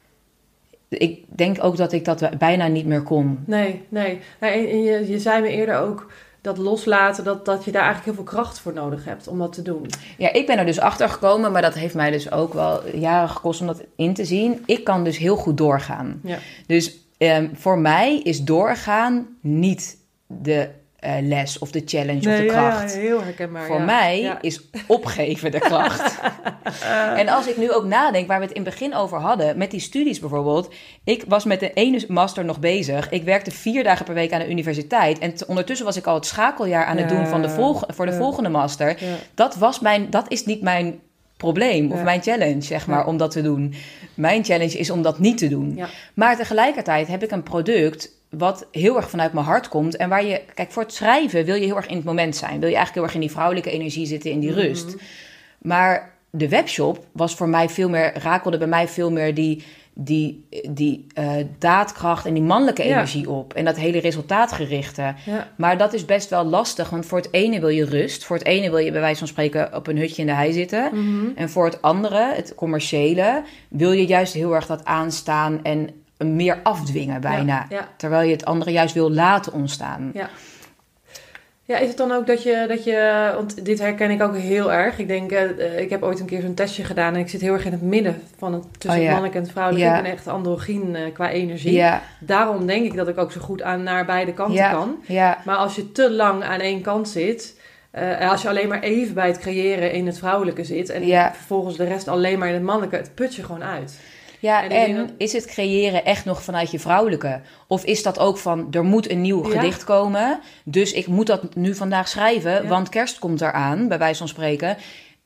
Ik denk ook dat ik dat bijna niet meer kon. Nee, nee. en je, je zei me eerder ook dat loslaten, dat, dat je daar eigenlijk heel veel kracht voor nodig hebt om dat te doen. Ja, ik ben er dus achter gekomen, maar dat heeft mij dus ook wel jaren gekost om dat in te zien. Ik kan dus heel goed doorgaan. Ja. Dus um, voor mij is doorgaan niet de uh, les of de challenge of de kracht. Ja, heel herkenbaar. Voor mij is opgeven de kracht. en als ik nu ook nadenk waar we het in het begin over hadden, met die studies bijvoorbeeld. Ik was met de ene master nog bezig. Ik werkte vier dagen per week aan de universiteit. En ondertussen was ik al het schakeljaar aan het doen van de volg voor de volgende master. Dat, was mijn, dat is niet mijn probleem of mijn challenge, zeg maar, om dat te doen. Mijn challenge is om dat niet te doen. Maar tegelijkertijd heb ik een product wat heel erg vanuit mijn hart komt. En waar je, kijk, voor het schrijven wil je heel erg in het moment zijn. Wil je eigenlijk heel erg in die vrouwelijke energie zitten, in die mhm. rust. Maar de webshop was voor mij veel meer, rakelde bij mij veel meer die, die, die uh, daadkracht en die mannelijke energie op. En dat hele resultaatgerichte. Maar dat is best wel lastig, want voor het ene wil je rust. Voor het ene wil je bij wijze van spreken op een hutje in de hei zitten. Mhm. En voor het andere, het commerciële, wil je juist heel erg dat aanstaan en meer afdwingen bijna. Terwijl je het andere juist wil laten ontstaan. Ja. Ja, is het dan ook dat je, dat je, want dit herken ik ook heel erg. Ik denk, uh, ik heb ooit een keer zo'n testje gedaan en ik zit heel erg in het midden van het tussen oh, ja. mannelijk en vrouwelijk. Ja. Ik ben echt androgyn uh, qua energie. Ja. Daarom denk ik dat ik ook zo goed aan naar beide kanten kan. Maar als je te lang aan één kant zit, uh, als je alleen maar even bij het creëren in het vrouwelijke zit en vervolgens de rest alleen maar in het mannelijke, het put je gewoon uit. Ja, en, is het creëren echt nog vanuit je vrouwelijke? Of is dat ook van, er moet een nieuw gedicht komen, dus ik moet dat nu vandaag schrijven, want kerst komt eraan, bij wijze van spreken.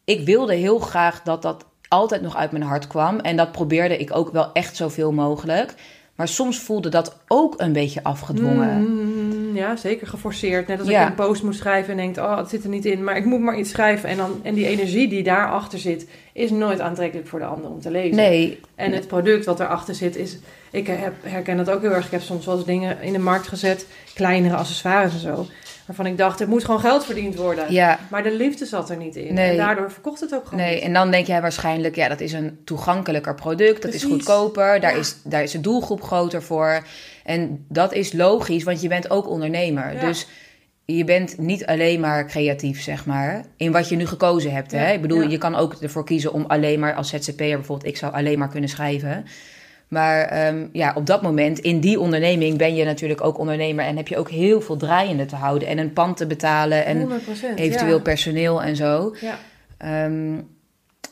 Ik wilde heel graag dat dat altijd nog uit mijn hart kwam. En dat probeerde ik ook wel echt zoveel mogelijk. Maar soms voelde dat ook een beetje afgedwongen. Mm, ja, zeker geforceerd. Net als ik een post moet schrijven en denkt, oh, het zit er niet in. Maar ik moet maar iets schrijven. En, dan, en die energie die daarachter zit, is nooit aantrekkelijk voor de ander om te lezen. Nee. En het product wat erachter zit, is... Ik heb, herken dat ook heel erg. Ik heb soms wel eens dingen in de markt gezet. Kleinere accessoires en zo. Waarvan ik dacht, er moet gewoon geld verdiend worden. Ja. Maar de liefde zat er niet in. Nee. En daardoor verkocht het ook gewoon Nee, en dan denk jij waarschijnlijk, ja, dat is een toegankelijker product. Dat is goedkoper. Daar, is, daar is de doelgroep groter voor. En dat is logisch, want je bent ook ondernemer. Dus je bent niet alleen maar creatief, zeg maar, in wat je nu gekozen hebt. Hè? Ik bedoel, je kan ook ervoor kiezen om alleen maar als ZZP'er bijvoorbeeld, ik zou alleen maar kunnen schrijven. Maar ehm, ja, op dat moment, in die onderneming, ben je natuurlijk ook ondernemer en heb je ook heel veel draaiende te houden en een pand te betalen en 100%, eventueel ja. personeel en zo. Ja. Ehm,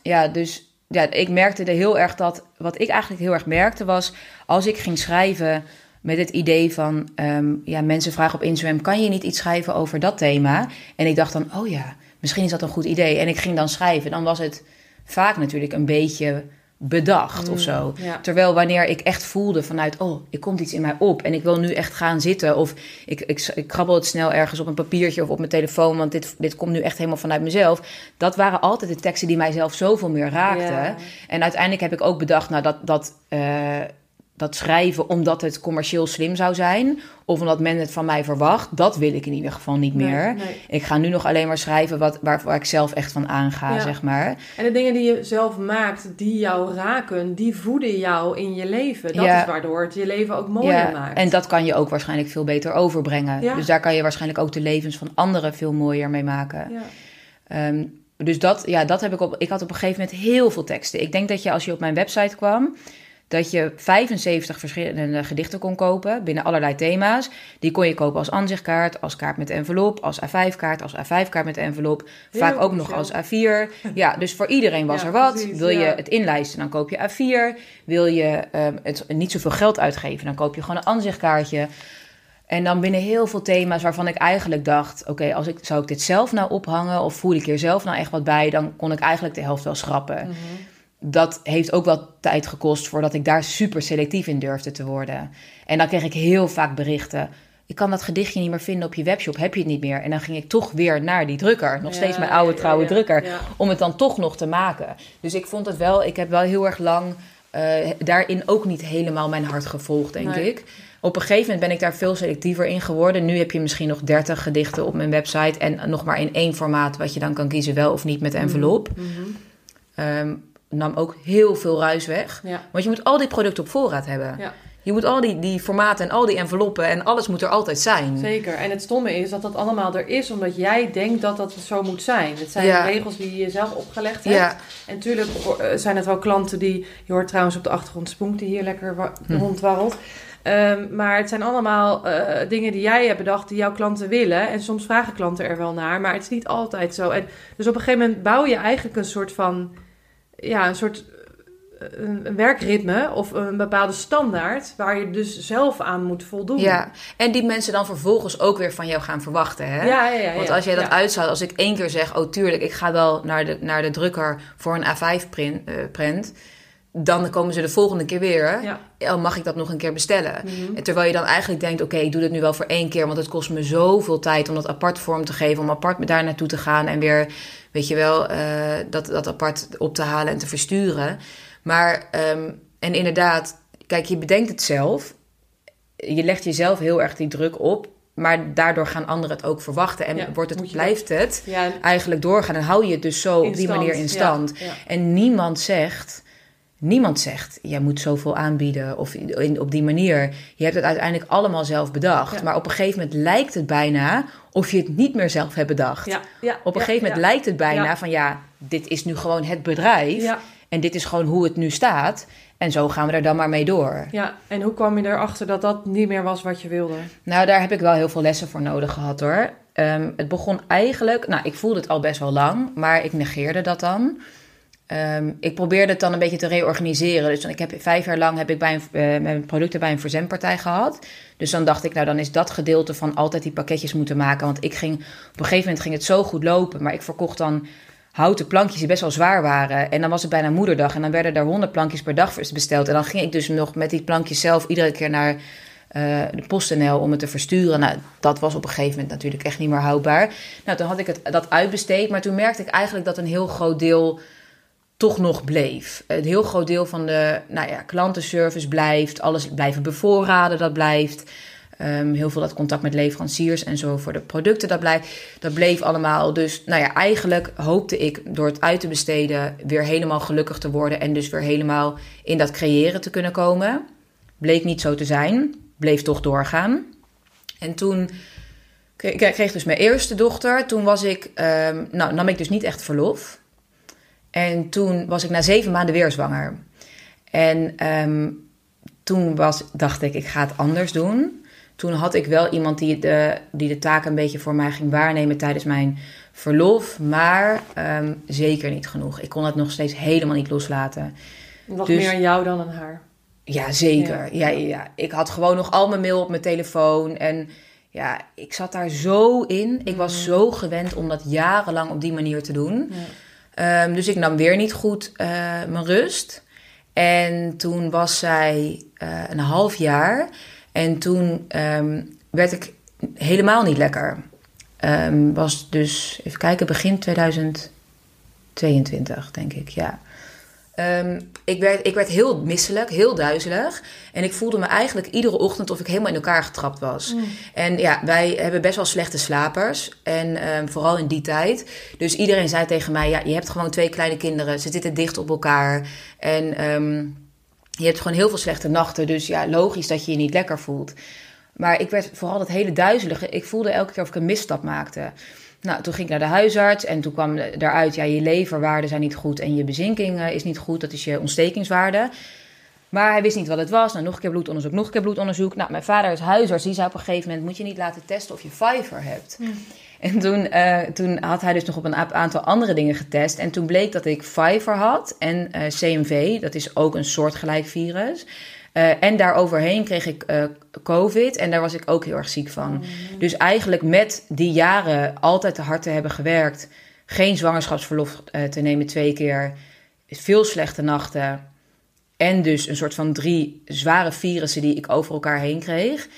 ja, dus ja, ik merkte er heel erg dat. Wat ik eigenlijk heel erg merkte was. Als ik ging schrijven met het idee van. ehm, ja, mensen vragen op Instagram: kan je niet iets schrijven over dat thema? En ik dacht dan: oh ja, misschien is dat een goed idee. En ik ging dan schrijven. Dan was het vaak natuurlijk een beetje bedacht of zo. ja. Terwijl wanneer ik echt voelde vanuit, oh, er komt iets in mij op en ik wil nu echt gaan zitten. Of ik, ik, ik krabbel het snel ergens op een papiertje of op mijn telefoon, want dit, dit komt nu echt helemaal vanuit mezelf. Dat waren altijd de teksten die mijzelf zoveel meer raakten. Ja. En uiteindelijk heb ik ook bedacht, nou, dat, dat, eh, dat schrijven omdat het commercieel slim zou zijn, of omdat men het van mij verwacht, dat wil ik in ieder geval niet Nee, meer. nee. Ik ga nu nog alleen maar schrijven wat, waar, waar ik zelf echt van aanga, Ja. zeg maar. En de dingen die je zelf maakt, die jou raken, die voeden jou in je leven. Dat Ja. is waardoor het je leven ook mooier maakt. En dat kan je ook waarschijnlijk veel beter overbrengen. Ja. Dus daar kan je waarschijnlijk ook de levens van anderen veel mooier mee maken. Ja. Ehm, dus dat, ja, dat heb ik op. Ik had op een gegeven moment heel veel teksten. Ik denk dat je als je op mijn website kwam, dat je 75 verschillende gedichten kon kopen binnen allerlei thema's. Die kon je kopen als aanzichtkaart, als kaart met envelop, als A5-kaart, als A5-kaart met envelop. Vaak Heel ook nog als A4. Ja, dus voor iedereen was Ja, er wat. precies, Wil je het inlijsten, dan koop je A4. Wil je ehm, het niet zoveel geld uitgeven, dan koop je gewoon een aanzichtkaartje. En dan binnen heel veel thema's waarvan ik eigenlijk dacht: oké, als ik zou ik dit zelf nou ophangen of voel ik hier zelf nou echt wat bij, dan kon ik eigenlijk de helft wel schrappen. Mhm. Dat heeft ook wel tijd gekost voordat ik daar super selectief in durfde te worden. En dan kreeg ik heel vaak berichten. Ik kan dat gedichtje niet meer vinden op je webshop, heb je het niet meer? En dan ging ik toch weer naar die drukker, nog Ja, steeds mijn oude trouwe ja, drukker, om het dan toch nog te maken. Dus ik vond het wel, ik heb wel heel erg lang eh, daarin ook niet helemaal mijn hart gevolgd, denk Nee. ik. Op een gegeven moment ben ik daar veel selectiever in geworden. Nu heb je misschien nog 30 gedichten op mijn website en nog maar in één formaat wat je dan kan kiezen, wel of niet met envelop. Ehm, nam ook heel veel ruis weg. Ja. Want je moet al die producten op voorraad hebben. Ja. Je moet al die, die formaten en al die enveloppen en alles moet er altijd zijn. Zeker. En het stomme is dat dat allemaal er is omdat jij denkt dat dat zo moet zijn. Het zijn Ja. regels die je zelf opgelegd hebt. Ja, En natuurlijk eh, zijn het wel klanten die... Je hoort trouwens op de achtergrond Spoenk die hier lekker Hm. rondwarrelt. Ehm, maar het zijn allemaal eh, dingen die jij hebt bedacht die jouw klanten willen. En soms vragen klanten er wel naar, maar het is niet altijd zo. En dus op een gegeven moment bouw je eigenlijk een soort van... Ja, een soort eh, een werkritme of een bepaalde standaard... waar je dus zelf aan moet voldoen. ja. En die mensen dan vervolgens ook weer van jou gaan verwachten. Hè? Ja, ja, ja. Want als jij dat Ja. uitzoudt, als ik één keer zeg, oh tuurlijk, ik ga wel naar de, naar de drukker voor een A5 print, eh, print, dan komen ze de volgende keer weer. Ja. Oh, mag ik dat nog een keer bestellen? Mhm. Terwijl je dan eigenlijk denkt, oké, ik doe dit nu wel voor één keer, want het kost me zoveel tijd om dat apart vorm te geven, om apart daar naartoe te gaan en weer, weet je wel, eh, dat, dat apart op te halen en te versturen. Maar, ehm, en inderdaad, kijk, je bedenkt het zelf, je legt jezelf heel erg die druk op, maar daardoor gaan anderen het ook verwachten en Ja, wordt het, blijft het Ja, eigenlijk doorgaan en hou je het dus zo op die manier in stand. En niemand zegt, niemand zegt, jij moet zoveel aanbieden of in, op die manier. Je hebt het uiteindelijk allemaal zelf bedacht. Ja. Maar op een gegeven moment lijkt het bijna of je het niet meer zelf hebt bedacht. Ja, ja, Op een gegeven moment lijkt het bijna van ja, dit is nu gewoon het bedrijf. En dit is gewoon hoe het nu staat. En zo gaan we er dan maar mee door. ja, en hoe kwam je erachter dat dat niet meer was wat je wilde? Nou, daar heb ik wel heel veel lessen voor nodig gehad hoor. Ehm, het begon eigenlijk, nou, ik voelde het al best wel lang, maar ik negeerde dat dan. Ehm, ik probeerde het dan een beetje te reorganiseren. Dus ik heb vijf jaar lang heb ik bij eh, mijn producten bij een verzendpartij gehad. Dus dan dacht ik, nou dan is dat gedeelte van altijd die pakketjes moeten maken. Want ik ging, op een gegeven moment ging het zo goed lopen, maar ik verkocht dan houten plankjes die best wel zwaar waren. En dan was het bijna moederdag en dan werden er honderd plankjes per dag besteld. En dan ging ik dus nog met die plankjes zelf iedere keer naar eh, de PostNL om het te versturen. Nou, dat was op een gegeven moment natuurlijk echt niet meer houdbaar. Nou, toen had ik het, dat uitbesteed, maar toen merkte ik eigenlijk dat een heel groot deel toch nog bleef. Een heel groot deel van de nou ja, klantenservice blijft, alles blijven bevoorraden, dat blijft. Ehm, heel veel dat contact met leveranciers en zo voor de producten, dat, blijft, dat bleef allemaal. Dus nou ja, eigenlijk hoopte ik door het uit te besteden weer helemaal gelukkig te worden en dus weer helemaal in dat creëren te kunnen komen. Bleek niet zo te zijn, bleef toch doorgaan. En toen ik kreeg dus mijn eerste dochter. Toen was ik, ehm, nou, nam ik dus niet echt verlof. En toen was ik na zeven maanden weer zwanger. En ehm, toen was, dacht ik, ik ga het anders doen. Toen had ik wel iemand die de, die de taak een beetje voor mij ging waarnemen tijdens mijn verlof. Maar ehm, zeker niet genoeg. Ik kon het nog steeds helemaal niet loslaten. Nog Dus- meer aan jou dan aan haar. Ja, zeker. Ja. Ja, ja, Ik had gewoon nog al mijn mail op mijn telefoon. En ja, ik zat daar zo in. Ik was zo gewend om dat jarenlang op die manier te doen. Ehm, dus ik nam weer niet goed eh, mijn rust. En toen was zij eh, een half jaar. En toen ehm, werd ik helemaal niet lekker. Ehm, was dus, even kijken, begin 2022, denk ik, ja. Ehm, ik, werd, ik werd heel misselijk, heel duizelig. En ik voelde me eigenlijk iedere ochtend of ik helemaal in elkaar getrapt was. En ja, wij hebben best wel slechte slapers. En ehm, vooral in die tijd. Dus iedereen zei tegen mij: ja, je hebt gewoon twee kleine kinderen. Ze zitten dicht op elkaar. En ehm, je hebt gewoon heel veel slechte nachten. Dus ja, logisch dat je je niet lekker voelt. Maar ik werd vooral dat hele duizelige. Ik voelde elke keer of ik een misstap maakte. Nou, toen ging ik naar de huisarts en toen kwam daaruit, ja, je leverwaarden zijn niet goed en je bezinking eh, is niet goed. Dat is je ontstekingswaarde. Maar hij wist niet wat het was. Nou, nog een keer bloedonderzoek, nog een keer bloedonderzoek. Nou, mijn vader is huisarts. Die zei op een gegeven moment, moet je niet laten testen of je Pfeiffer hebt. En toen, eh, toen had hij dus nog op een aantal andere dingen getest. En toen bleek dat ik Pfeiffer had en eh, CMV. Dat is ook een soortgelijk virus. Eh, en daaroverheen kreeg ik eh, COVID en daar was ik ook heel erg ziek van. Dus eigenlijk met die jaren altijd te hard te hebben gewerkt, geen zwangerschapsverlof eh, te nemen twee keer, veel slechte nachten en dus een soort van drie zware virussen die ik over elkaar heen kreeg.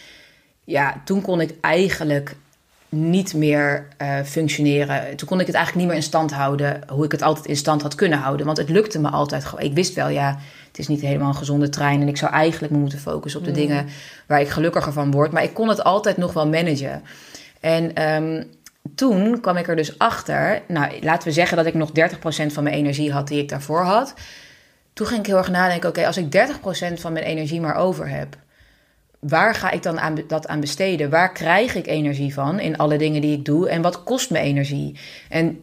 Ja, toen kon ik eigenlijk niet meer functioneren. Toen kon ik het eigenlijk niet meer in stand houden hoe ik het altijd in stand had kunnen houden. Want het lukte me altijd gewoon. Ik wist wel, ja, het is niet helemaal een gezonde trein. En ik zou eigenlijk me moeten focussen op de dingen waar ik gelukkiger van word. Maar ik kon het altijd nog wel managen. En ehm, toen kwam ik er dus achter. Nou, laten we zeggen dat ik nog 30% van mijn energie had die ik daarvoor had. Toen ging ik heel erg nadenken: oké, als ik 30% van mijn energie maar over heb waar ga ik dan aan, dat aan besteden? Waar krijg ik energie van in alle dingen die ik doe? En wat kost me energie? En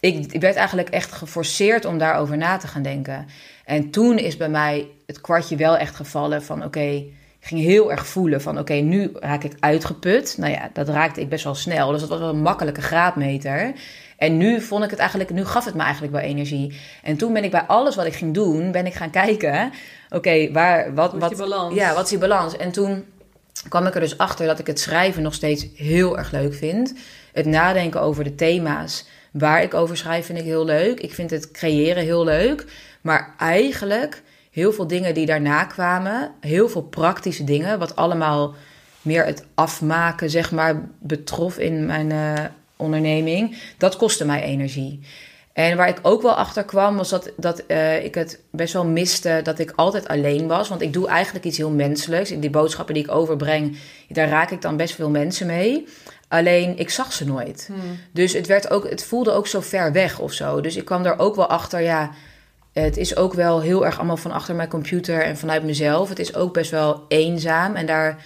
ik, ik werd eigenlijk echt geforceerd om daarover na te gaan denken. En toen is bij mij het kwartje wel echt gevallen van oké, ik ging heel erg voelen van oké, nu raak ik uitgeput. Nou ja, dat raakte ik best wel snel. Dus dat was wel een makkelijke graadmeter. En nu vond ik het eigenlijk, nu gaf het me eigenlijk wel energie. En toen ben ik bij alles wat ik ging doen, ben ik gaan kijken. Oké, waar, wat, wat, die balans? ja, wat is die balans? En toen kwam ik er dus achter dat ik het schrijven nog steeds heel erg leuk vind. Het nadenken over de thema's waar ik over schrijf vind ik heel leuk. Ik vind het creëren heel leuk. Maar eigenlijk heel veel dingen die daarna kwamen, heel veel praktische dingen, wat allemaal meer het afmaken, zeg maar, betrof in mijn eh, onderneming, dat kostte mij energie. En waar ik ook wel achter kwam, was dat, dat eh, ik het best wel miste dat ik altijd alleen was. Want ik doe eigenlijk iets heel menselijks. Die boodschappen die ik overbreng, daar raak ik dan best veel mensen mee. Alleen ik zag ze nooit. Dus het, werd ook, het voelde ook zo ver weg of zo. Dus ik kwam er ook wel achter, ja, het is ook wel heel erg allemaal van achter mijn computer en vanuit mezelf. Het is ook best wel eenzaam. En daar,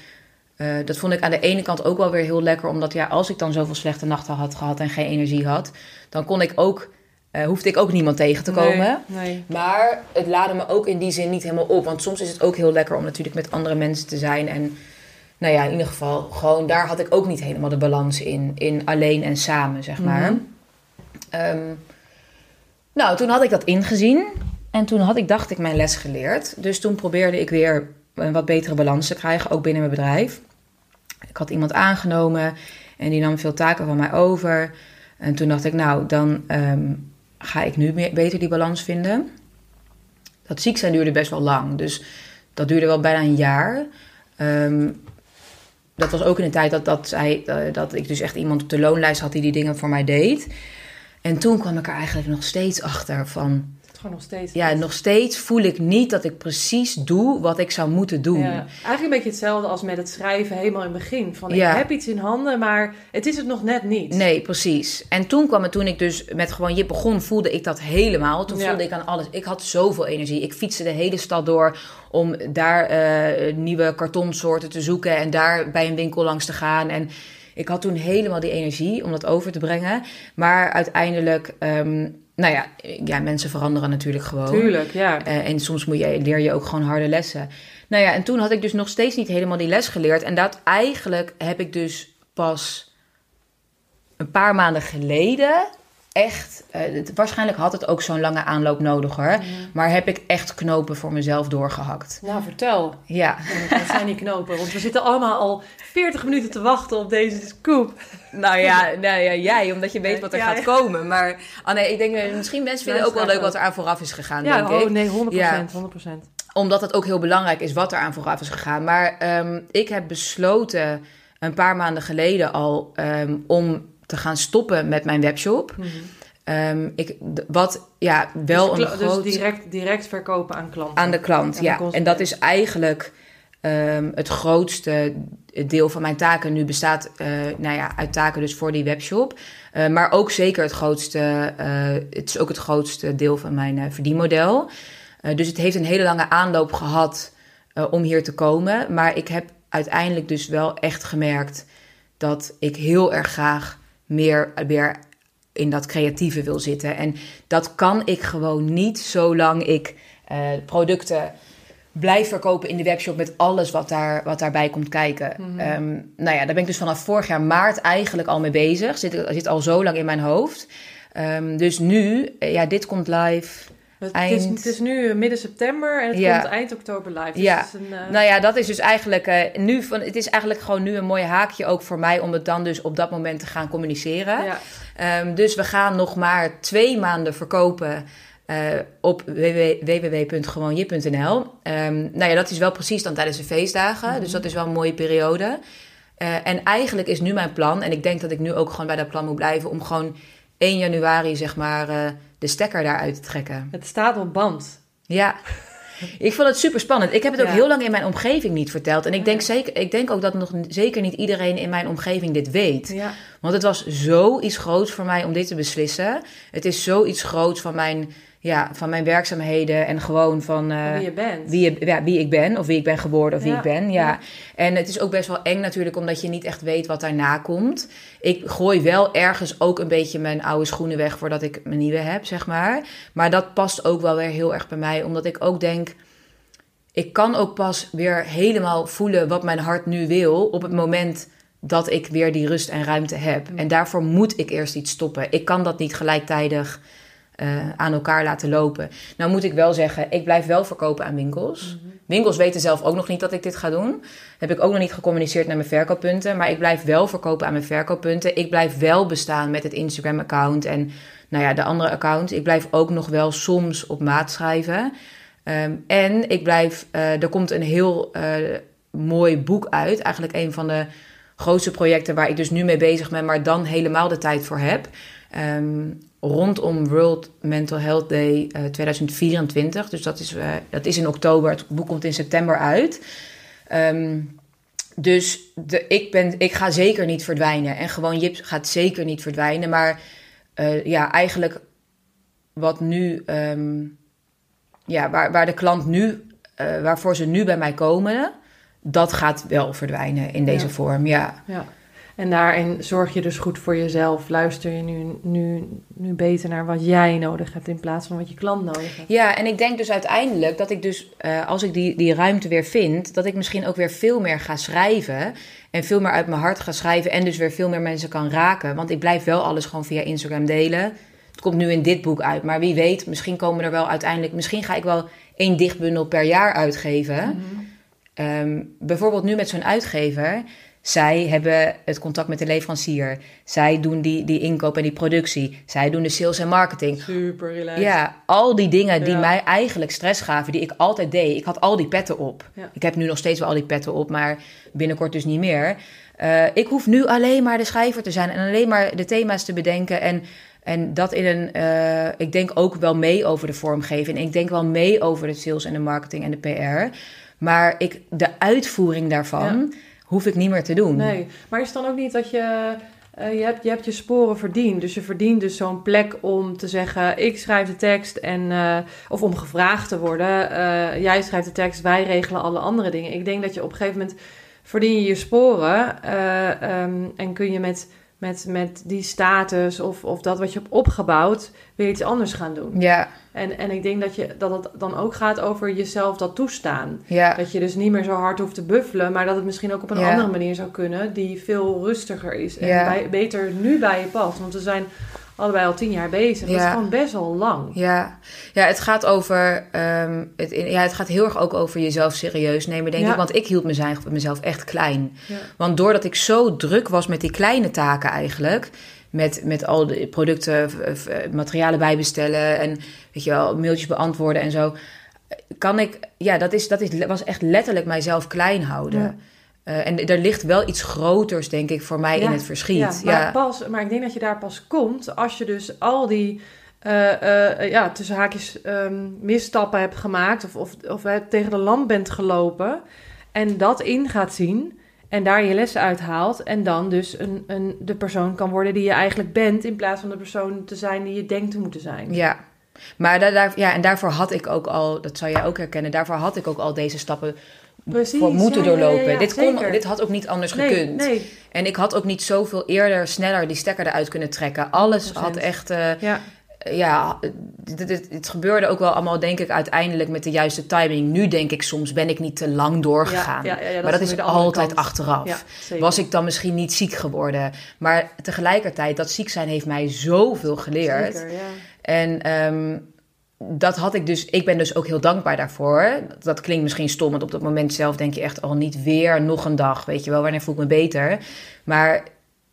eh, dat vond ik aan de ene kant ook wel weer heel lekker. Omdat ja, als ik dan zoveel slechte nachten had gehad en geen energie had, dan kon ik ook, eh, hoefde ik ook niemand tegen te komen. Nee, nee. Maar het laadde me ook in die zin niet helemaal op. Want soms is het ook heel lekker om natuurlijk met andere mensen te zijn. En nou ja, in ieder geval, gewoon daar had ik ook niet helemaal de balans in. In alleen en samen, zeg maar. Ehm, nou, toen had ik dat ingezien. En toen had ik, dacht ik, mijn les geleerd. Dus toen probeerde ik weer een wat betere balans te krijgen, ook binnen mijn bedrijf. Ik had iemand aangenomen en die nam veel taken van mij over. En toen dacht ik, nou, dan ehm, ga ik nu meer, beter die balans vinden. Dat ziek zijn duurde best wel lang. Dus dat duurde wel bijna een jaar. Ehm, dat was ook in de tijd dat, dat, zij, eh, dat ik dus echt iemand op de loonlijst had die die dingen voor mij deed. En toen kwam ik er eigenlijk nog steeds achter van... Gewoon nog steeds. Ja, nog steeds voel ik niet dat ik precies doe wat ik zou moeten doen. Ja, eigenlijk een beetje hetzelfde als met het schrijven helemaal in het begin. Van Ja. ik heb iets in handen, maar het is het nog net niet. Nee, precies. En toen kwam het, toen ik dus met gewoon Jip begon, voelde ik dat helemaal. Toen Ja. voelde ik aan alles. Ik had zoveel energie. Ik fietste de hele stad door om daar eh, nieuwe kartonsoorten te zoeken en daar bij een winkel langs te gaan. En ik had toen helemaal die energie om dat over te brengen. Maar uiteindelijk ehm, nou ja, ja, mensen veranderen natuurlijk gewoon. Tuurlijk, ja. Eh, en soms moet je, leer je ook gewoon harde lessen. Nou ja, en toen had ik dus nog steeds niet helemaal die les geleerd. En dat eigenlijk heb ik dus pas een paar maanden geleden echt, uh, het, waarschijnlijk had het ook zo'n lange aanloop nodig hoor. Maar heb ik echt knopen voor mezelf doorgehakt. Nou, vertel. Ja. Wat zijn die knopen? Want we zitten allemaal al 40 minuten te wachten op deze scoop. Nou ja, nou ja jij, omdat je weet wat er gaat komen. Maar oh nee, ik denk, eh, misschien mensen vinden ook wel leuk wat er aan vooraf is gegaan, ja, denk oh, ik. nee, 100%, Ja. 100%. Omdat het ook heel belangrijk is wat er aan vooraf is gegaan. Maar ehm, ik heb besloten een paar maanden geleden al ehm, om te gaan stoppen met mijn webshop. Ehm, ik, wat ja, wel dus, een kla- groot... dus direct, direct verkopen aan klanten. Aan de klant, Aan de ja. En dat is eigenlijk ehm, het grootste deel van mijn taken. Nu bestaat eh, nou ja, uit taken dus voor die webshop. Eh, maar ook zeker het grootste, eh, het is ook het grootste deel van mijn verdienmodel. Dus het heeft een hele lange aanloop gehad eh, om hier te komen. Maar ik heb uiteindelijk dus wel echt gemerkt dat ik heel erg graag meer weer in dat creatieve wil zitten. En dat kan ik gewoon niet zolang ik eh, producten blijf verkopen in de webshop met alles wat, daar, wat daarbij komt kijken. Ehm, nou ja, daar ben ik dus vanaf vorig jaar maart eigenlijk al mee bezig. Zit, zit al zo lang in mijn hoofd. Ehm, dus nu, eh, ja, dit komt live. Het, eind- is, het is nu midden september en het Ja. komt eind oktober live. Dus Ja. is een, eh, Nou ja, dat is dus eigenlijk eh, nu van. Het is eigenlijk gewoon nu een mooi haakje ook voor mij om het dan dus op dat moment te gaan communiceren. ja. Ehm, dus we gaan nog maar twee maanden verkopen eh, op www- www.gewoonje.nl. Ehm, nou ja, dat is wel precies dan tijdens de feestdagen. Dus dat is wel een mooie periode. Eh, en eigenlijk is nu mijn plan, en ik denk dat ik nu ook gewoon bij dat plan moet blijven, om gewoon 1 januari zeg maar eh, de stekker daaruit te trekken. Het staat op band. Ja. Ik vond het super spannend. Ik heb het ook heel lang in mijn omgeving niet verteld. En ik denk, zeker, ik denk ook dat nog zeker niet iedereen in mijn omgeving dit weet. Ja. Want het was zoiets groots voor mij om dit te beslissen. Het is zoiets groots van mijn, ja, van mijn werkzaamheden en gewoon van eh, wie je bent. wie, je, ja, wie ik ben of wie ik ben geboren of wie ik ben. Ja. ja. En het is ook best wel eng natuurlijk omdat je niet echt weet wat daarna komt. Ik gooi wel ergens ook een beetje mijn oude schoenen weg voordat ik mijn nieuwe heb, zeg maar. Maar dat past ook wel weer heel erg bij mij, omdat ik ook denk... Ik kan ook pas weer helemaal voelen wat mijn hart nu wil op het moment dat ik weer die rust en ruimte heb. En daarvoor moet ik eerst iets stoppen. Ik kan dat niet gelijktijdig eh, aan elkaar laten lopen. Nou moet ik wel zeggen, ik blijf wel verkopen aan winkels. Winkels weten zelf ook nog niet dat ik dit ga doen. Heb ik ook nog niet gecommuniceerd naar mijn verkooppunten. Maar ik blijf wel verkopen aan mijn verkooppunten. Ik blijf wel bestaan met het Instagram-account en nou ja, de andere account. Ik blijf ook nog wel soms op maat schrijven. Ehm, en ik blijf, eh, er komt een heel eh, mooi boek uit. Eigenlijk een van de grootste projecten waar ik dus nu mee bezig ben, maar dan helemaal de tijd voor heb. Ehm, rondom World Mental Health Day eh, 2024. Dus dat is, eh, dat is in oktober. Het boek komt in september uit. Ehm, dus de, ik, ben, ik ga zeker niet verdwijnen. En gewoon Jip gaat zeker niet verdwijnen. Maar eh, ja, eigenlijk wat nu... ehm, ja, waar, waar de klant nu... eh, waarvoor ze nu bij mij komen... Dat gaat wel verdwijnen in deze Ja. vorm, ja. Ja. En daarin zorg je dus goed voor jezelf. Luister je nu, nu, nu beter naar wat jij nodig hebt in plaats van wat je klant nodig heeft. Ja, en ik denk dus uiteindelijk dat ik dus, eh, als ik die, die ruimte weer vind, dat ik misschien ook weer veel meer ga schrijven. En veel meer uit mijn hart ga schrijven. En dus weer veel meer mensen kan raken. Want ik blijf wel alles gewoon via Instagram delen. Het komt nu in dit boek uit. Maar wie weet, misschien komen er wel uiteindelijk. Misschien ga ik wel één dichtbundel per jaar uitgeven. Ehm, bijvoorbeeld nu met zo'n uitgever. Zij hebben het contact met de leverancier. Zij doen die, die inkoop en die productie. Zij doen de sales en marketing. Super relaxed. Ja, al die dingen die Ja. mij eigenlijk stress gaven, die ik altijd deed. Ik had al die petten op. Ja. Ik heb nu nog steeds wel al die petten op, maar binnenkort dus niet meer. Eh, ik hoef nu alleen maar de schrijver te zijn en alleen maar de thema's te bedenken. En, en dat in een. eh, ik denk ook wel mee over de vormgeving. Ik denk wel mee over de sales en de marketing en de PR. Maar ik, de uitvoering daarvan hoef ik niet meer te doen. Nee, maar is het dan ook niet dat je... eh, je, hebt, je sporen verdiend. Dus je verdient dus zo'n plek om te zeggen... ik schrijf de tekst en... eh, of om gevraagd te worden. eh, jij schrijft de tekst, wij regelen alle andere dingen. Ik denk dat je op een gegeven moment... verdien je je sporen... eh, ehm, en kun je met met, met die status of, of dat wat je hebt opgebouwd weer iets anders gaan doen. Ja, En, en ik denk dat, je, dat het dan ook gaat over jezelf dat toestaan. ja, Dat je dus niet meer zo hard hoeft te buffelen, maar dat het misschien ook op een Ja. andere manier zou kunnen die veel rustiger is. En bij- beter nu bij je past. Want we zijn allebei al tien jaar bezig. Dat is Ja. gewoon best wel lang. ja. Ja, het gaat over... ehm, het, ja, het gaat heel erg ook over jezelf serieus nemen, denk Ja. ik. Want ik hield mezelf, echt klein. Ja. Want doordat ik zo druk was met die kleine taken eigenlijk... Met, met al de producten, materialen bijbestellen... en weet je wel, mailtjes beantwoorden en zo... kan ik... Ja, dat, is, dat is, was echt letterlijk mijzelf klein houden. Eh, en er ligt wel iets groters, denk ik, voor mij Ja, in het verschiet. Ja, Ja, maar, Pas, maar ik denk dat je daar pas komt als je dus al die eh, ja, tussen haakjes ehm, misstappen hebt gemaakt of, of, of tegen de lamp bent gelopen en dat in gaat zien en daar je lessen uithaalt en dan dus een, een, de persoon kan worden die je eigenlijk bent in plaats van de persoon te zijn die je denkt te moeten zijn. Ja. Maar daar, daar, ja, en daarvoor had ik ook al, dat zou jij ook herkennen, daarvoor had ik ook al deze stappen Precies, voor moeten ja, ja, ja, doorlopen. ja, dit, kon, dit had ook niet anders nee, gekund. Nee, En ik had ook niet zoveel eerder, sneller die stekker eruit kunnen trekken. Alles 100%. had echt, eh, ja, het, gebeurde ook wel allemaal, denk ik, uiteindelijk met de juiste timing. Nu denk ik soms, ben ik niet te lang doorgegaan. Ja, ja, ja, dat maar dat is altijd kant. achteraf. Was ik dan misschien niet ziek geworden? Maar tegelijkertijd, dat ziek zijn heeft mij zoveel geleerd. Zeker. En ehm, dat had ik dus. Ik ben dus ook heel dankbaar daarvoor. Dat klinkt misschien stom, want op dat moment zelf denk je echt al niet weer nog een dag. Weet je wel, wanneer voel ik me beter? Maar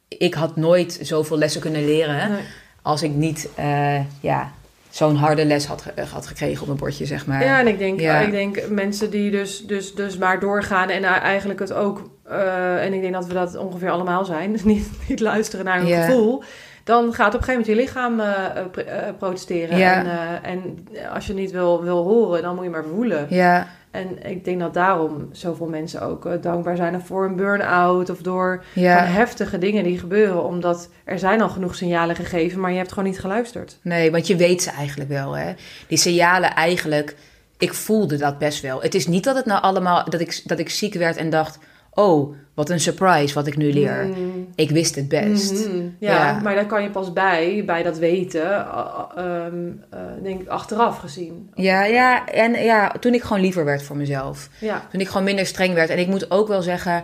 ik had nooit zoveel lessen kunnen leren Nee. als ik niet eh, ja, zo'n harde les had, ge- had gekregen op mijn bordje, zeg maar. Ja, en ik denk, Ja. ik denk mensen die dus, dus, dus maar doorgaan en eigenlijk het ook... eh, en ik denk dat we dat ongeveer allemaal zijn. Dus niet, niet luisteren naar hun Ja. gevoel. Dan gaat op een gegeven moment je lichaam eh, eh, eh, protesteren. Ja. En, en als je niet wil, wil horen, dan moet je maar voelen. Ja, En ik denk dat daarom zoveel mensen ook dankbaar zijn voor een burn-out... of door ja. heftige dingen die gebeuren. Omdat er zijn al genoeg signalen gegeven, maar je hebt gewoon niet geluisterd. Nee, want je weet ze eigenlijk wel, hè. Die signalen eigenlijk... Ik voelde dat best wel. Het is niet dat het nou allemaal... Dat ik, dat ik ziek werd en dacht... Oh, wat een surprise wat ik nu leer. Mm. Ik wist het best. Mhm, ja, Ja. maar daar kan je pas bij, bij dat weten, uh, ehm, uh, denk ik, achteraf gezien. Ja, ja, en ja, toen ik gewoon liever werd voor mezelf. Ja, Toen ik gewoon minder streng werd. En ik moet ook wel zeggen...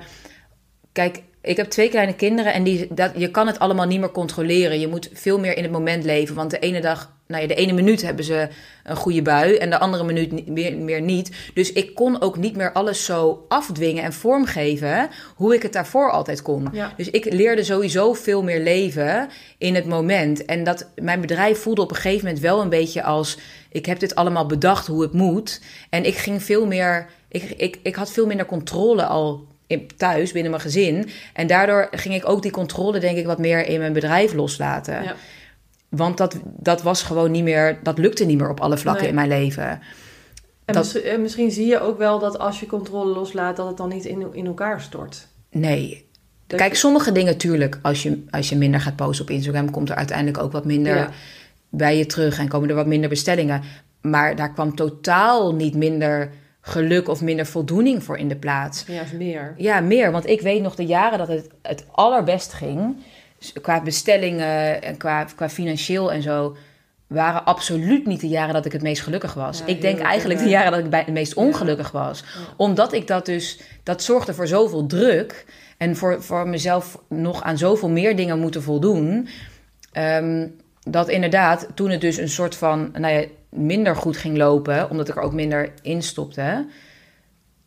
Kijk, ik heb twee kleine kinderen en die, dat, je kan het allemaal niet meer controleren. Je moet veel meer in het moment leven. Want de ene dag, nou ja, de ene minuut hebben ze een goede bui en de andere minuut ni- meer, meer niet. Dus ik kon ook niet meer alles zo afdwingen en vormgeven hoe ik het daarvoor altijd kon. ja. Dus ik leerde sowieso veel meer leven in het moment. En dat mijn bedrijf voelde op een gegeven moment wel een beetje als: ik heb dit allemaal bedacht hoe het moet. En ik ging veel meer, ik, ik, ik had veel minder controle al thuis binnen mijn gezin. En daardoor ging ik ook die controle, denk ik, wat meer in mijn bedrijf loslaten. Ja. Want dat, dat was gewoon niet meer, dat lukte niet meer op alle vlakken Nee. in mijn leven. En Dat- misschien, en misschien zie je ook wel dat als je controle loslaat, dat het dan niet in, in elkaar stort. Nee. Dat Kijk, je- sommige dingen, tuurlijk, als je, als je minder gaat posten op Instagram, komt er uiteindelijk ook wat minder Ja. bij je terug en komen er wat minder bestellingen. Maar daar kwam totaal niet minder geluk of minder voldoening voor in de plaats. Juist meer. Ja, meer. Want ik weet nog de jaren dat het het allerbest ging. Qua bestellingen en qua, qua financieel en zo. Waren absoluut niet de jaren dat ik het meest gelukkig was. Ja, ik denk eigenlijk de jaren dat ik bij het meest Ja. ongelukkig was. Ja. Omdat ik dat dus. Dat zorgde voor zoveel druk. En voor, voor mezelf nog aan zoveel meer dingen moeten voldoen. ehm, dat inderdaad, toen het dus een soort van. Nou ja, minder goed ging lopen. Omdat ik er ook minder in stopte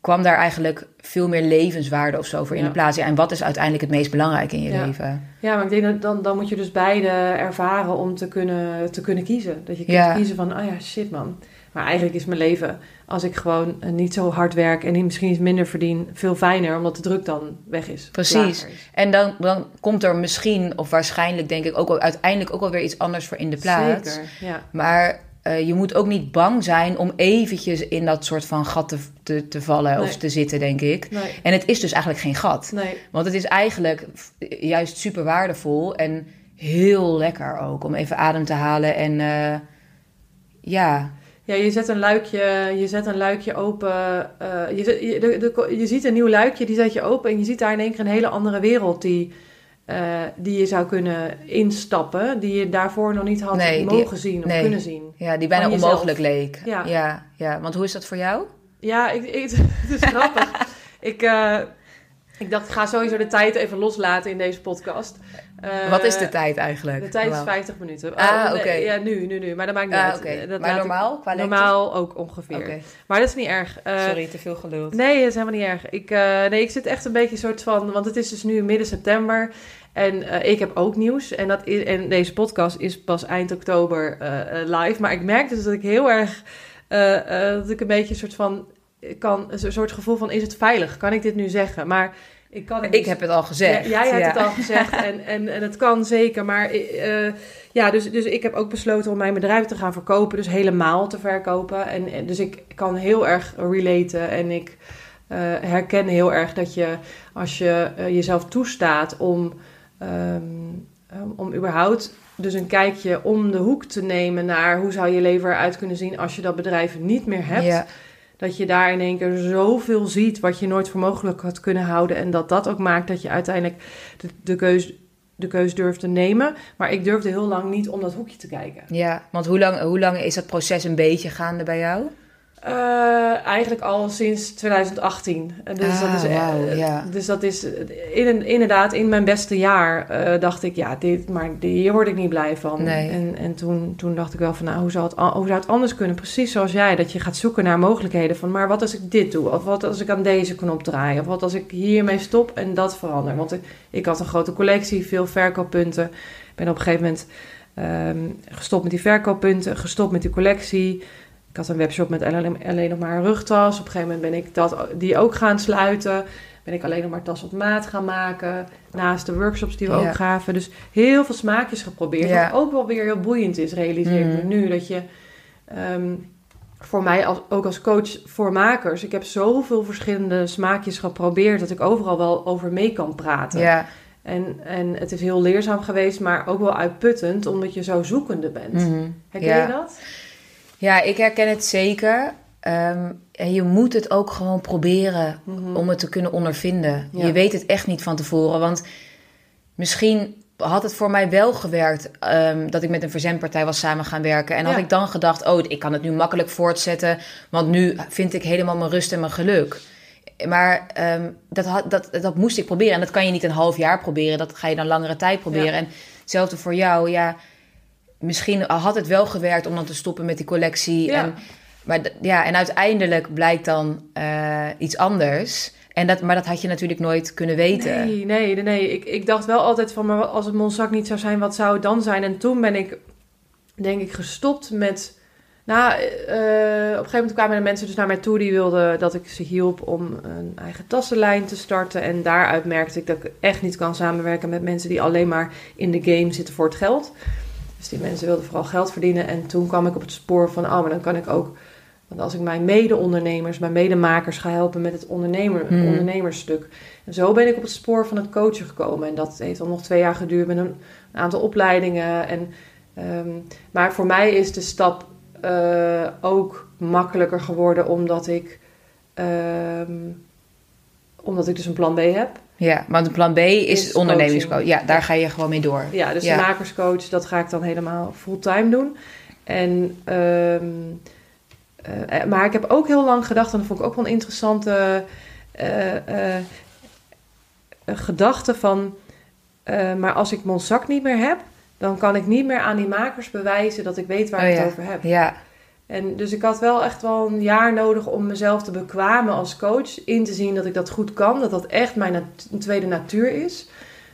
kwam daar eigenlijk veel meer levenswaarde of zo voor in de plaats. Ja, en wat is uiteindelijk het meest belangrijke in je Ja. leven? Ja, maar ik denk dat dan, dan moet je dus beide ervaren om te kunnen, te kunnen kiezen. Dat je kunt kiezen van, oh ja, shit man. Maar eigenlijk is mijn leven, als ik gewoon eh, niet zo hard werk en misschien iets minder verdien, veel fijner, omdat de druk dan weg is. Precies. is. En dan, dan komt er misschien, of waarschijnlijk denk ik, ook wel, uiteindelijk ook wel weer iets anders voor in de plaats. Zeker, ja. Maar eh, je moet ook niet bang zijn om eventjes in dat soort van gat te, te, te vallen of te zitten, denk ik. Nee, En het is dus eigenlijk geen gat. nee. Want het is eigenlijk juist super waardevol en heel lekker ook om even adem te halen. En eh, ja, Ja, je zet een luikje, je zet een luikje open. eh, je, zet- je, de, de- je ziet een nieuw luikje, die zet je open en je ziet daar in één keer een hele andere wereld die, eh, die je zou kunnen instappen, die je daarvoor nog niet had Nee, die- mogen zien of nee. kunnen zien. Ja, die bijna onmogelijk leek. Ja. ja. Ja, Want hoe is dat voor jou? Ja, ik, ik, het is grappig. ik, eh, ik dacht, ik ga sowieso de tijd even loslaten in deze podcast. Eh, Wat is de tijd eigenlijk? De tijd is Normaal. 50 minuten. Ah, nee, oké. Ja, nu, nu, nu. Maar dat maakt niet Ah, uit. Eh, dat Maar normaal, qua lengte? Normaal ook ongeveer. Maar dat is niet erg. Eh, sorry, te veel geluld. Nee, dat is helemaal niet erg. Ik, eh, nee, ik zit echt een beetje een soort van... Want het is dus nu midden september. En eh, ik heb ook nieuws. En, dat is, en deze podcast is pas eind oktober live. Maar ik merk dus dat ik heel erg... eh, eh, dat ik een beetje een soort van... Kan, een soort gevoel van, is het veilig? Kan ik dit nu zeggen? Maar ik kan het Ik niet heb het al gezegd. ja, jij hebt Ja. het al gezegd en, en, en het kan zeker. Maar eh, ja, dus, dus ik heb ook besloten om mijn bedrijf te gaan verkopen. Dus helemaal te verkopen. En, en dus ik kan heel erg relaten. En ik eh, herken heel erg dat je als je eh, jezelf toestaat om, ehm, um, om überhaupt dus een kijkje om de hoek te nemen naar hoe zou je leven eruit kunnen zien als je dat bedrijf niet meer hebt. Ja. Dat je daar in één keer zoveel ziet wat je nooit voor mogelijk had kunnen houden. En dat dat ook maakt dat je uiteindelijk de, de, keus, de keus durft te nemen. Maar ik durfde heel lang niet om dat hoekje te kijken. Ja, want hoe lang, hoe lang is dat proces een beetje gaande bij jou? Eh, eigenlijk al sinds 2018. En Dus, Ah, dat is, eh, wauw, ja. dus dat is eh, in, inderdaad in mijn beste jaar eh, dacht ik, ja, dit, maar hier word ik niet blij van. Nee. En, en toen, toen dacht ik wel van, nou, hoe zou, het, hoe zou het anders kunnen? Precies zoals jij, dat je gaat zoeken naar mogelijkheden van, maar wat als ik dit doe? Of wat als ik aan deze knop draai? Of wat als ik hiermee stop en dat verander? Want ik, ik had een grote collectie, veel verkooppunten. Ik ben op een gegeven moment ehm, gestopt met die verkooppunten, gestopt met die collectie. Ik had een webshop met alleen, alleen nog maar een rugtas. Op een gegeven moment ben ik dat, die ook gaan sluiten. Ben ik alleen nog maar tas op maat gaan maken. Naast de workshops die we Ja. ook gaven. Dus heel veel smaakjes geprobeerd. Ja. Wat ook wel weer heel boeiend is, realiseer ik me Mhm. nu. Dat je ehm, voor mij als, ook als coach voor makers... Ik heb zoveel verschillende smaakjes geprobeerd... dat ik overal wel over mee kan praten. Ja. En, en het is heel leerzaam geweest, maar ook wel uitputtend... omdat je zo zoekende bent. Mhm. Herken Ja. je dat? Ja, ik herken het zeker. Ehm, en je moet het ook gewoon proberen Mhm. om het te kunnen ondervinden. Ja. Je weet het echt niet van tevoren. Want misschien had het voor mij wel gewerkt ehm, dat ik met een verzendpartij was samen gaan werken. En had ik dan gedacht, oh, ik kan het nu makkelijk voortzetten. Want nu vind ik helemaal mijn rust en mijn geluk. Maar ehm, dat, had, dat, dat moest ik proberen. En dat kan je niet een half jaar proberen. Dat ga je dan langere tijd proberen. Ja. En hetzelfde voor jou. Ja, misschien had het wel gewerkt om dan te stoppen met die collectie. Ja. En, maar ja, en uiteindelijk blijkt dan eh, iets anders. En dat, maar dat had je natuurlijk nooit kunnen weten. Nee, nee, nee. nee. Ik, ik dacht wel altijd van, maar als het Monzak niet zou zijn, wat zou het dan zijn? En toen ben ik, denk ik, gestopt met... Nou, eh, op een gegeven moment kwamen er mensen dus naar mij toe die wilden dat ik ze hielp om een eigen tassenlijn te starten. En daaruit merkte ik dat ik echt niet kan samenwerken met mensen die alleen maar in de game zitten voor het geld. Dus die mensen wilden vooral geld verdienen. En toen kwam ik op het spoor van, oh, maar dan kan ik ook... Want als ik mijn mede-ondernemers, mijn medemakers ga helpen met het ondernemer, Hmm. ondernemersstuk. En zo ben ik op het spoor van het coachen gekomen. En dat heeft dan nog twee jaar geduurd met een, een aantal opleidingen. En, ehm, maar voor mij is de stap eh, ook makkelijker geworden omdat ik, ehm, omdat ik dus een plan B heb. Ja, want plan B is, Is ondernemingscoach. Ja, daar ga je gewoon mee door. Ja, dus de makerscoach, dat ga ik dan helemaal fulltime doen. En, ehm, eh, maar ik heb ook heel lang gedacht, en dat vond ik ook wel een interessante eh, eh, eh, gedachte van... eh, maar als ik Monzak niet meer heb, dan kan ik niet meer aan die makers bewijzen dat ik weet waar Oh ik ja. het over heb. Ja, En dus ik had wel echt wel een jaar nodig om mezelf te bekwamen als coach. In te zien dat ik dat goed kan. Dat dat echt mijn nat- tweede natuur is.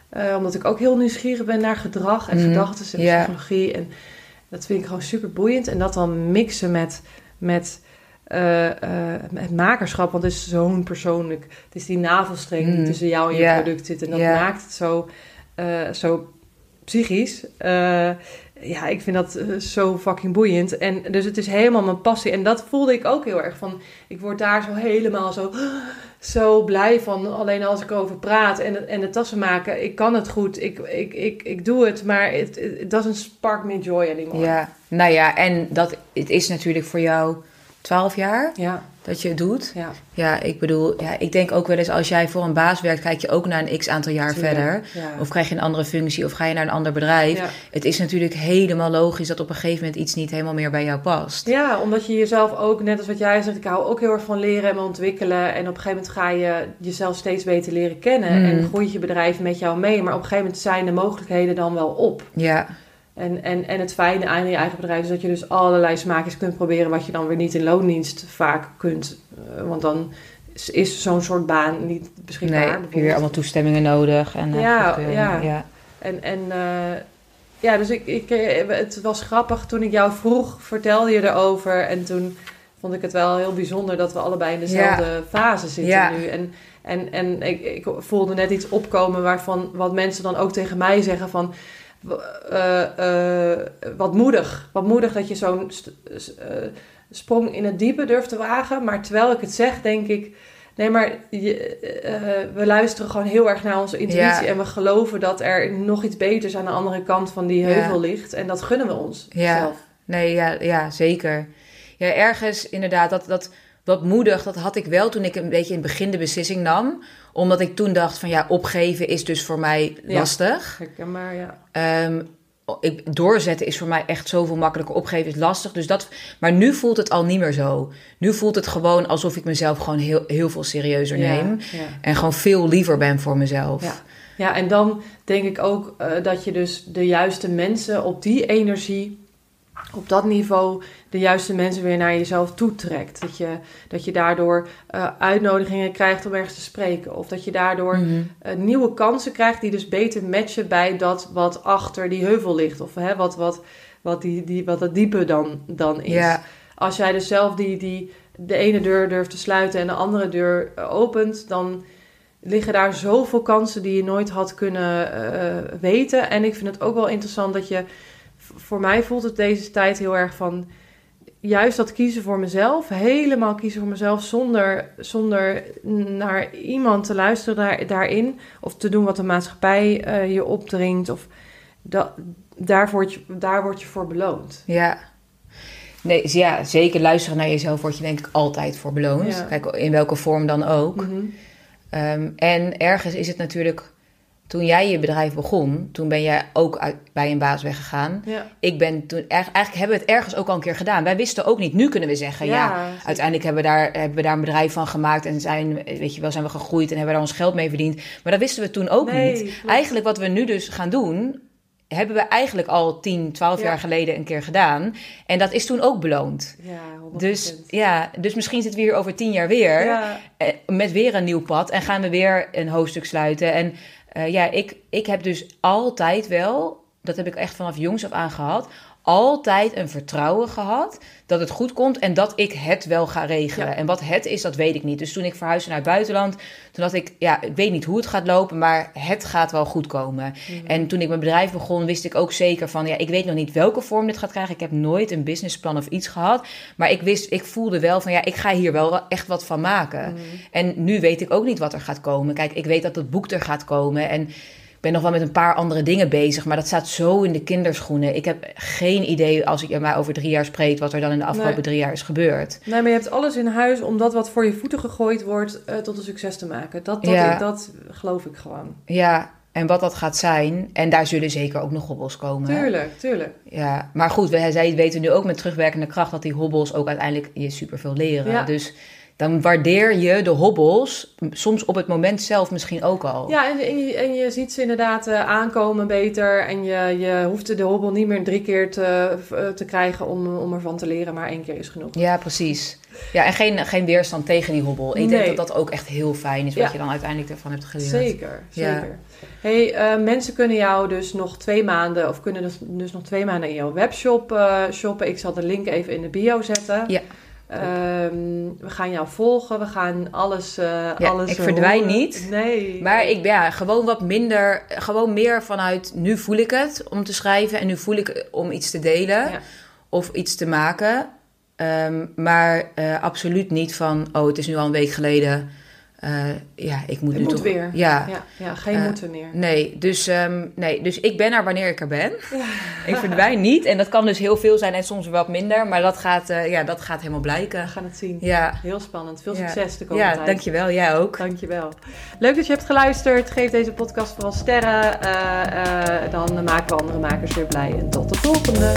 Eh, omdat ik ook heel nieuwsgierig ben naar gedrag en Mhm, gedachten en psychologie. En dat vind ik gewoon super boeiend. En dat dan mixen met, met, eh, eh, met makerschap. Want het is zo'n persoonlijk... Het is die navelstreng die Mhm, tussen jou en je product zit. En dat maakt het zo, zo psychisch. Ja, ik vind dat eh, zo fucking boeiend. En dus het is helemaal mijn passie. En dat voelde ik ook heel erg van. Ik word daar zo helemaal zo, zo blij van. Alleen als ik erover praat en, en de tassen maken. Ik kan het goed. Ik, ik, ik, ik doe het. Maar it doesn't spark me joy anymore. ja. Nou ja, en dat, het is natuurlijk voor jou 12 jaar. Ja. Dat je het doet. Ja, Ja, ik bedoel, ja, ik denk ook wel eens als jij voor een baas werkt, kijk je ook naar een x aantal jaar tuurlijk. verder. Ja. Of krijg je een andere functie of ga je naar een ander bedrijf. Ja. Het is natuurlijk helemaal logisch dat op een gegeven moment iets niet helemaal meer bij jou past. Ja, omdat je jezelf ook, net als wat jij zegt, ik hou ook heel erg van leren en ontwikkelen. En op een gegeven moment ga je jezelf steeds beter leren kennen. Mm. En groeit je bedrijf met jou mee. Maar op een gegeven moment zijn de mogelijkheden dan wel op. Ja, En, en, en het fijne aan je eigen bedrijf is dat je dus allerlei smaakjes kunt proberen. Wat je dan weer niet in loondienst vaak kunt. Eh, want dan is, zo'n soort baan niet beschikbaar. nee, heb je weer allemaal toestemmingen nodig. En, eh, Ja, goedkeuring. ja. ja. En, en eh, ja, dus ik, ik, eh, het was grappig toen ik jou vroeg, vertelde je erover. En toen vond ik het wel heel bijzonder dat we allebei in dezelfde fase zitten Ja. nu. En, en, en ik, ik voelde net iets opkomen waarvan wat mensen dan ook tegen mij zeggen van... eh, eh, wat moedig. Wat moedig dat je zo'n eh, sprong in het diepe durft te wagen. Maar terwijl ik het zeg, denk ik... Nee, maar je, we luisteren gewoon heel erg naar onze intuïtie. Ja. En we geloven dat er nog iets beters aan de andere kant van die Ja. heuvel ligt. En dat gunnen we ons Ja. zelf. Nee, ja, ja, zeker. Ja, ergens inderdaad, dat, dat wat moedig, dat had ik wel toen ik een beetje in het begin de beslissing nam. Omdat ik toen dacht van ja, opgeven is dus voor mij Ja. lastig. Herkenbaar, ja. Ehm, ik, doorzetten is voor mij echt zoveel makkelijker. Opgeven is lastig. Dus dat, maar nu voelt het al niet meer zo. Nu voelt het gewoon alsof ik mezelf gewoon heel, heel veel serieuzer neem. Ja, ja. En gewoon veel liever ben voor mezelf. Ja. Ja, en dan denk ik ook eh, dat je dus de juiste mensen op die energie, op dat niveau, de juiste mensen weer naar jezelf toetrekt. Dat je, dat je daardoor eh, uitnodigingen krijgt om ergens te spreken. Of dat je daardoor Mhm. eh, nieuwe kansen krijgt die dus beter matchen bij dat wat achter die heuvel ligt. Of hè, wat, wat, wat, die, die, wat het diepe dan, dan is. Als jij dus zelf die, die, de ene deur durft te sluiten en de andere deur eh, opent, dan liggen daar zoveel kansen die je nooit had kunnen weten. En ik vind het ook wel interessant dat je, voor mij voelt het deze tijd heel erg van, juist dat kiezen voor mezelf, helemaal kiezen voor mezelf zonder, zonder naar iemand te luisteren daar, daarin, of te doen wat de maatschappij eh, je opdringt, of dat, daar, word je, daar word je voor beloond. ja. Nee, ja, zeker luisteren naar jezelf word je denk ik altijd voor beloond. Ja. Kijk, in welke vorm dan ook. Mhm. Ehm, en ergens is het natuurlijk, toen jij je bedrijf begon, toen ben jij ook uit, bij een baas weggegaan. Ja. Ik ben toen, eigenlijk hebben we het ergens ook al een keer gedaan. Wij wisten ook niet, nu kunnen we zeggen, ja, uiteindelijk hebben we, daar, hebben we daar een bedrijf van gemaakt en zijn, weet je wel, zijn we gegroeid en hebben we daar ons geld mee verdiend. Maar dat wisten we toen ook Nee, niet. klopt. Eigenlijk wat we nu dus gaan doen, hebben we eigenlijk al 10, 12 Ja. jaar geleden een keer gedaan. En dat is toen ook beloond. Ja, 100%. Dus ja, dus misschien zitten we hier over tien jaar weer. Ja, Eh, met weer een nieuw pad en gaan we weer een hoofdstuk sluiten. En eh, ja, ik, ik heb dus altijd wel, dat heb ik echt vanaf jongs af aan gehad, altijd een vertrouwen gehad dat het goed komt en dat ik het wel ga regelen. Ja. En wat het is, dat weet ik niet. Dus toen ik verhuisde naar het buitenland, toen dacht ik, ja, ik weet niet hoe het gaat lopen, maar het gaat wel goed komen. En toen ik mijn bedrijf begon, wist ik ook zeker van, ja, ik weet nog niet welke vorm dit gaat krijgen. Ik heb nooit een businessplan of iets gehad, maar ik wist, ik voelde wel van, ja, ik ga hier wel echt wat van maken. En nu weet ik ook niet wat er gaat komen. Kijk, ik weet dat het boek er gaat komen en ben nog wel met een paar andere dingen bezig, maar dat staat zo in de kinderschoenen. Ik heb geen idee, als ik maar over drie jaar spreek, wat er dan in de afgelopen Nee. drie jaar is gebeurd. Nee, maar je hebt alles in huis om dat wat voor je voeten gegooid wordt eh, tot een succes te maken. Dat, dat, Ja. dat geloof ik gewoon. Ja, en wat dat gaat zijn, en daar zullen zeker ook nog hobbels komen. Tuurlijk, tuurlijk. Ja, maar goed, we, zij weten nu ook met terugwerkende kracht dat die hobbels ook uiteindelijk je superveel leren. Ja. Dus dan waardeer je de hobbels soms op het moment zelf misschien ook al. Ja, en, en, je, en je ziet ze inderdaad eh, aankomen beter. En je, je hoeft de hobbel niet meer drie keer te, eh, te krijgen om, om ervan te leren. Maar één keer is genoeg. Ja, precies. Ja, en geen, geen weerstand tegen die hobbel. Ik Nee. denk dat dat ook echt heel fijn is, wat Ja. je dan uiteindelijk ervan hebt geleerd. Zeker, Ja. zeker. Hey, eh, mensen kunnen jou dus nog twee maanden, of kunnen dus, dus nog twee maanden in jouw webshop shoppen. Ik zal de link even in de bio zetten. Ja. Ehm, we gaan jou volgen, we gaan alles. eh Ja, alles ik verdwijn horen. niet. Nee. Maar ik ben ja, gewoon wat minder, gewoon meer vanuit nu voel ik het om te schrijven en nu voel ik het om iets te delen Ja. of iets te maken. Ehm, maar eh, absoluut niet van, oh, het is nu al een week geleden. Eh, ja, ik moet Het nu moet toch... weer. Ja, Ja, ja geen Eh, moeten meer. Nee, dus, ehm, nee, dus ik ben er wanneer ik er ben. Ik verdwijn niet. En dat kan dus heel veel zijn en soms wat minder. Maar dat gaat, eh, ja, dat gaat helemaal We blijken. gaan het zien. Ja, Heel spannend. Veel Ja. succes de komende ja tijd. dankjewel. Jij ook. Dankjewel. Leuk dat je hebt geluisterd. Geef deze podcast vooral sterren. Dan maken we andere makers weer blij. En tot de volgende.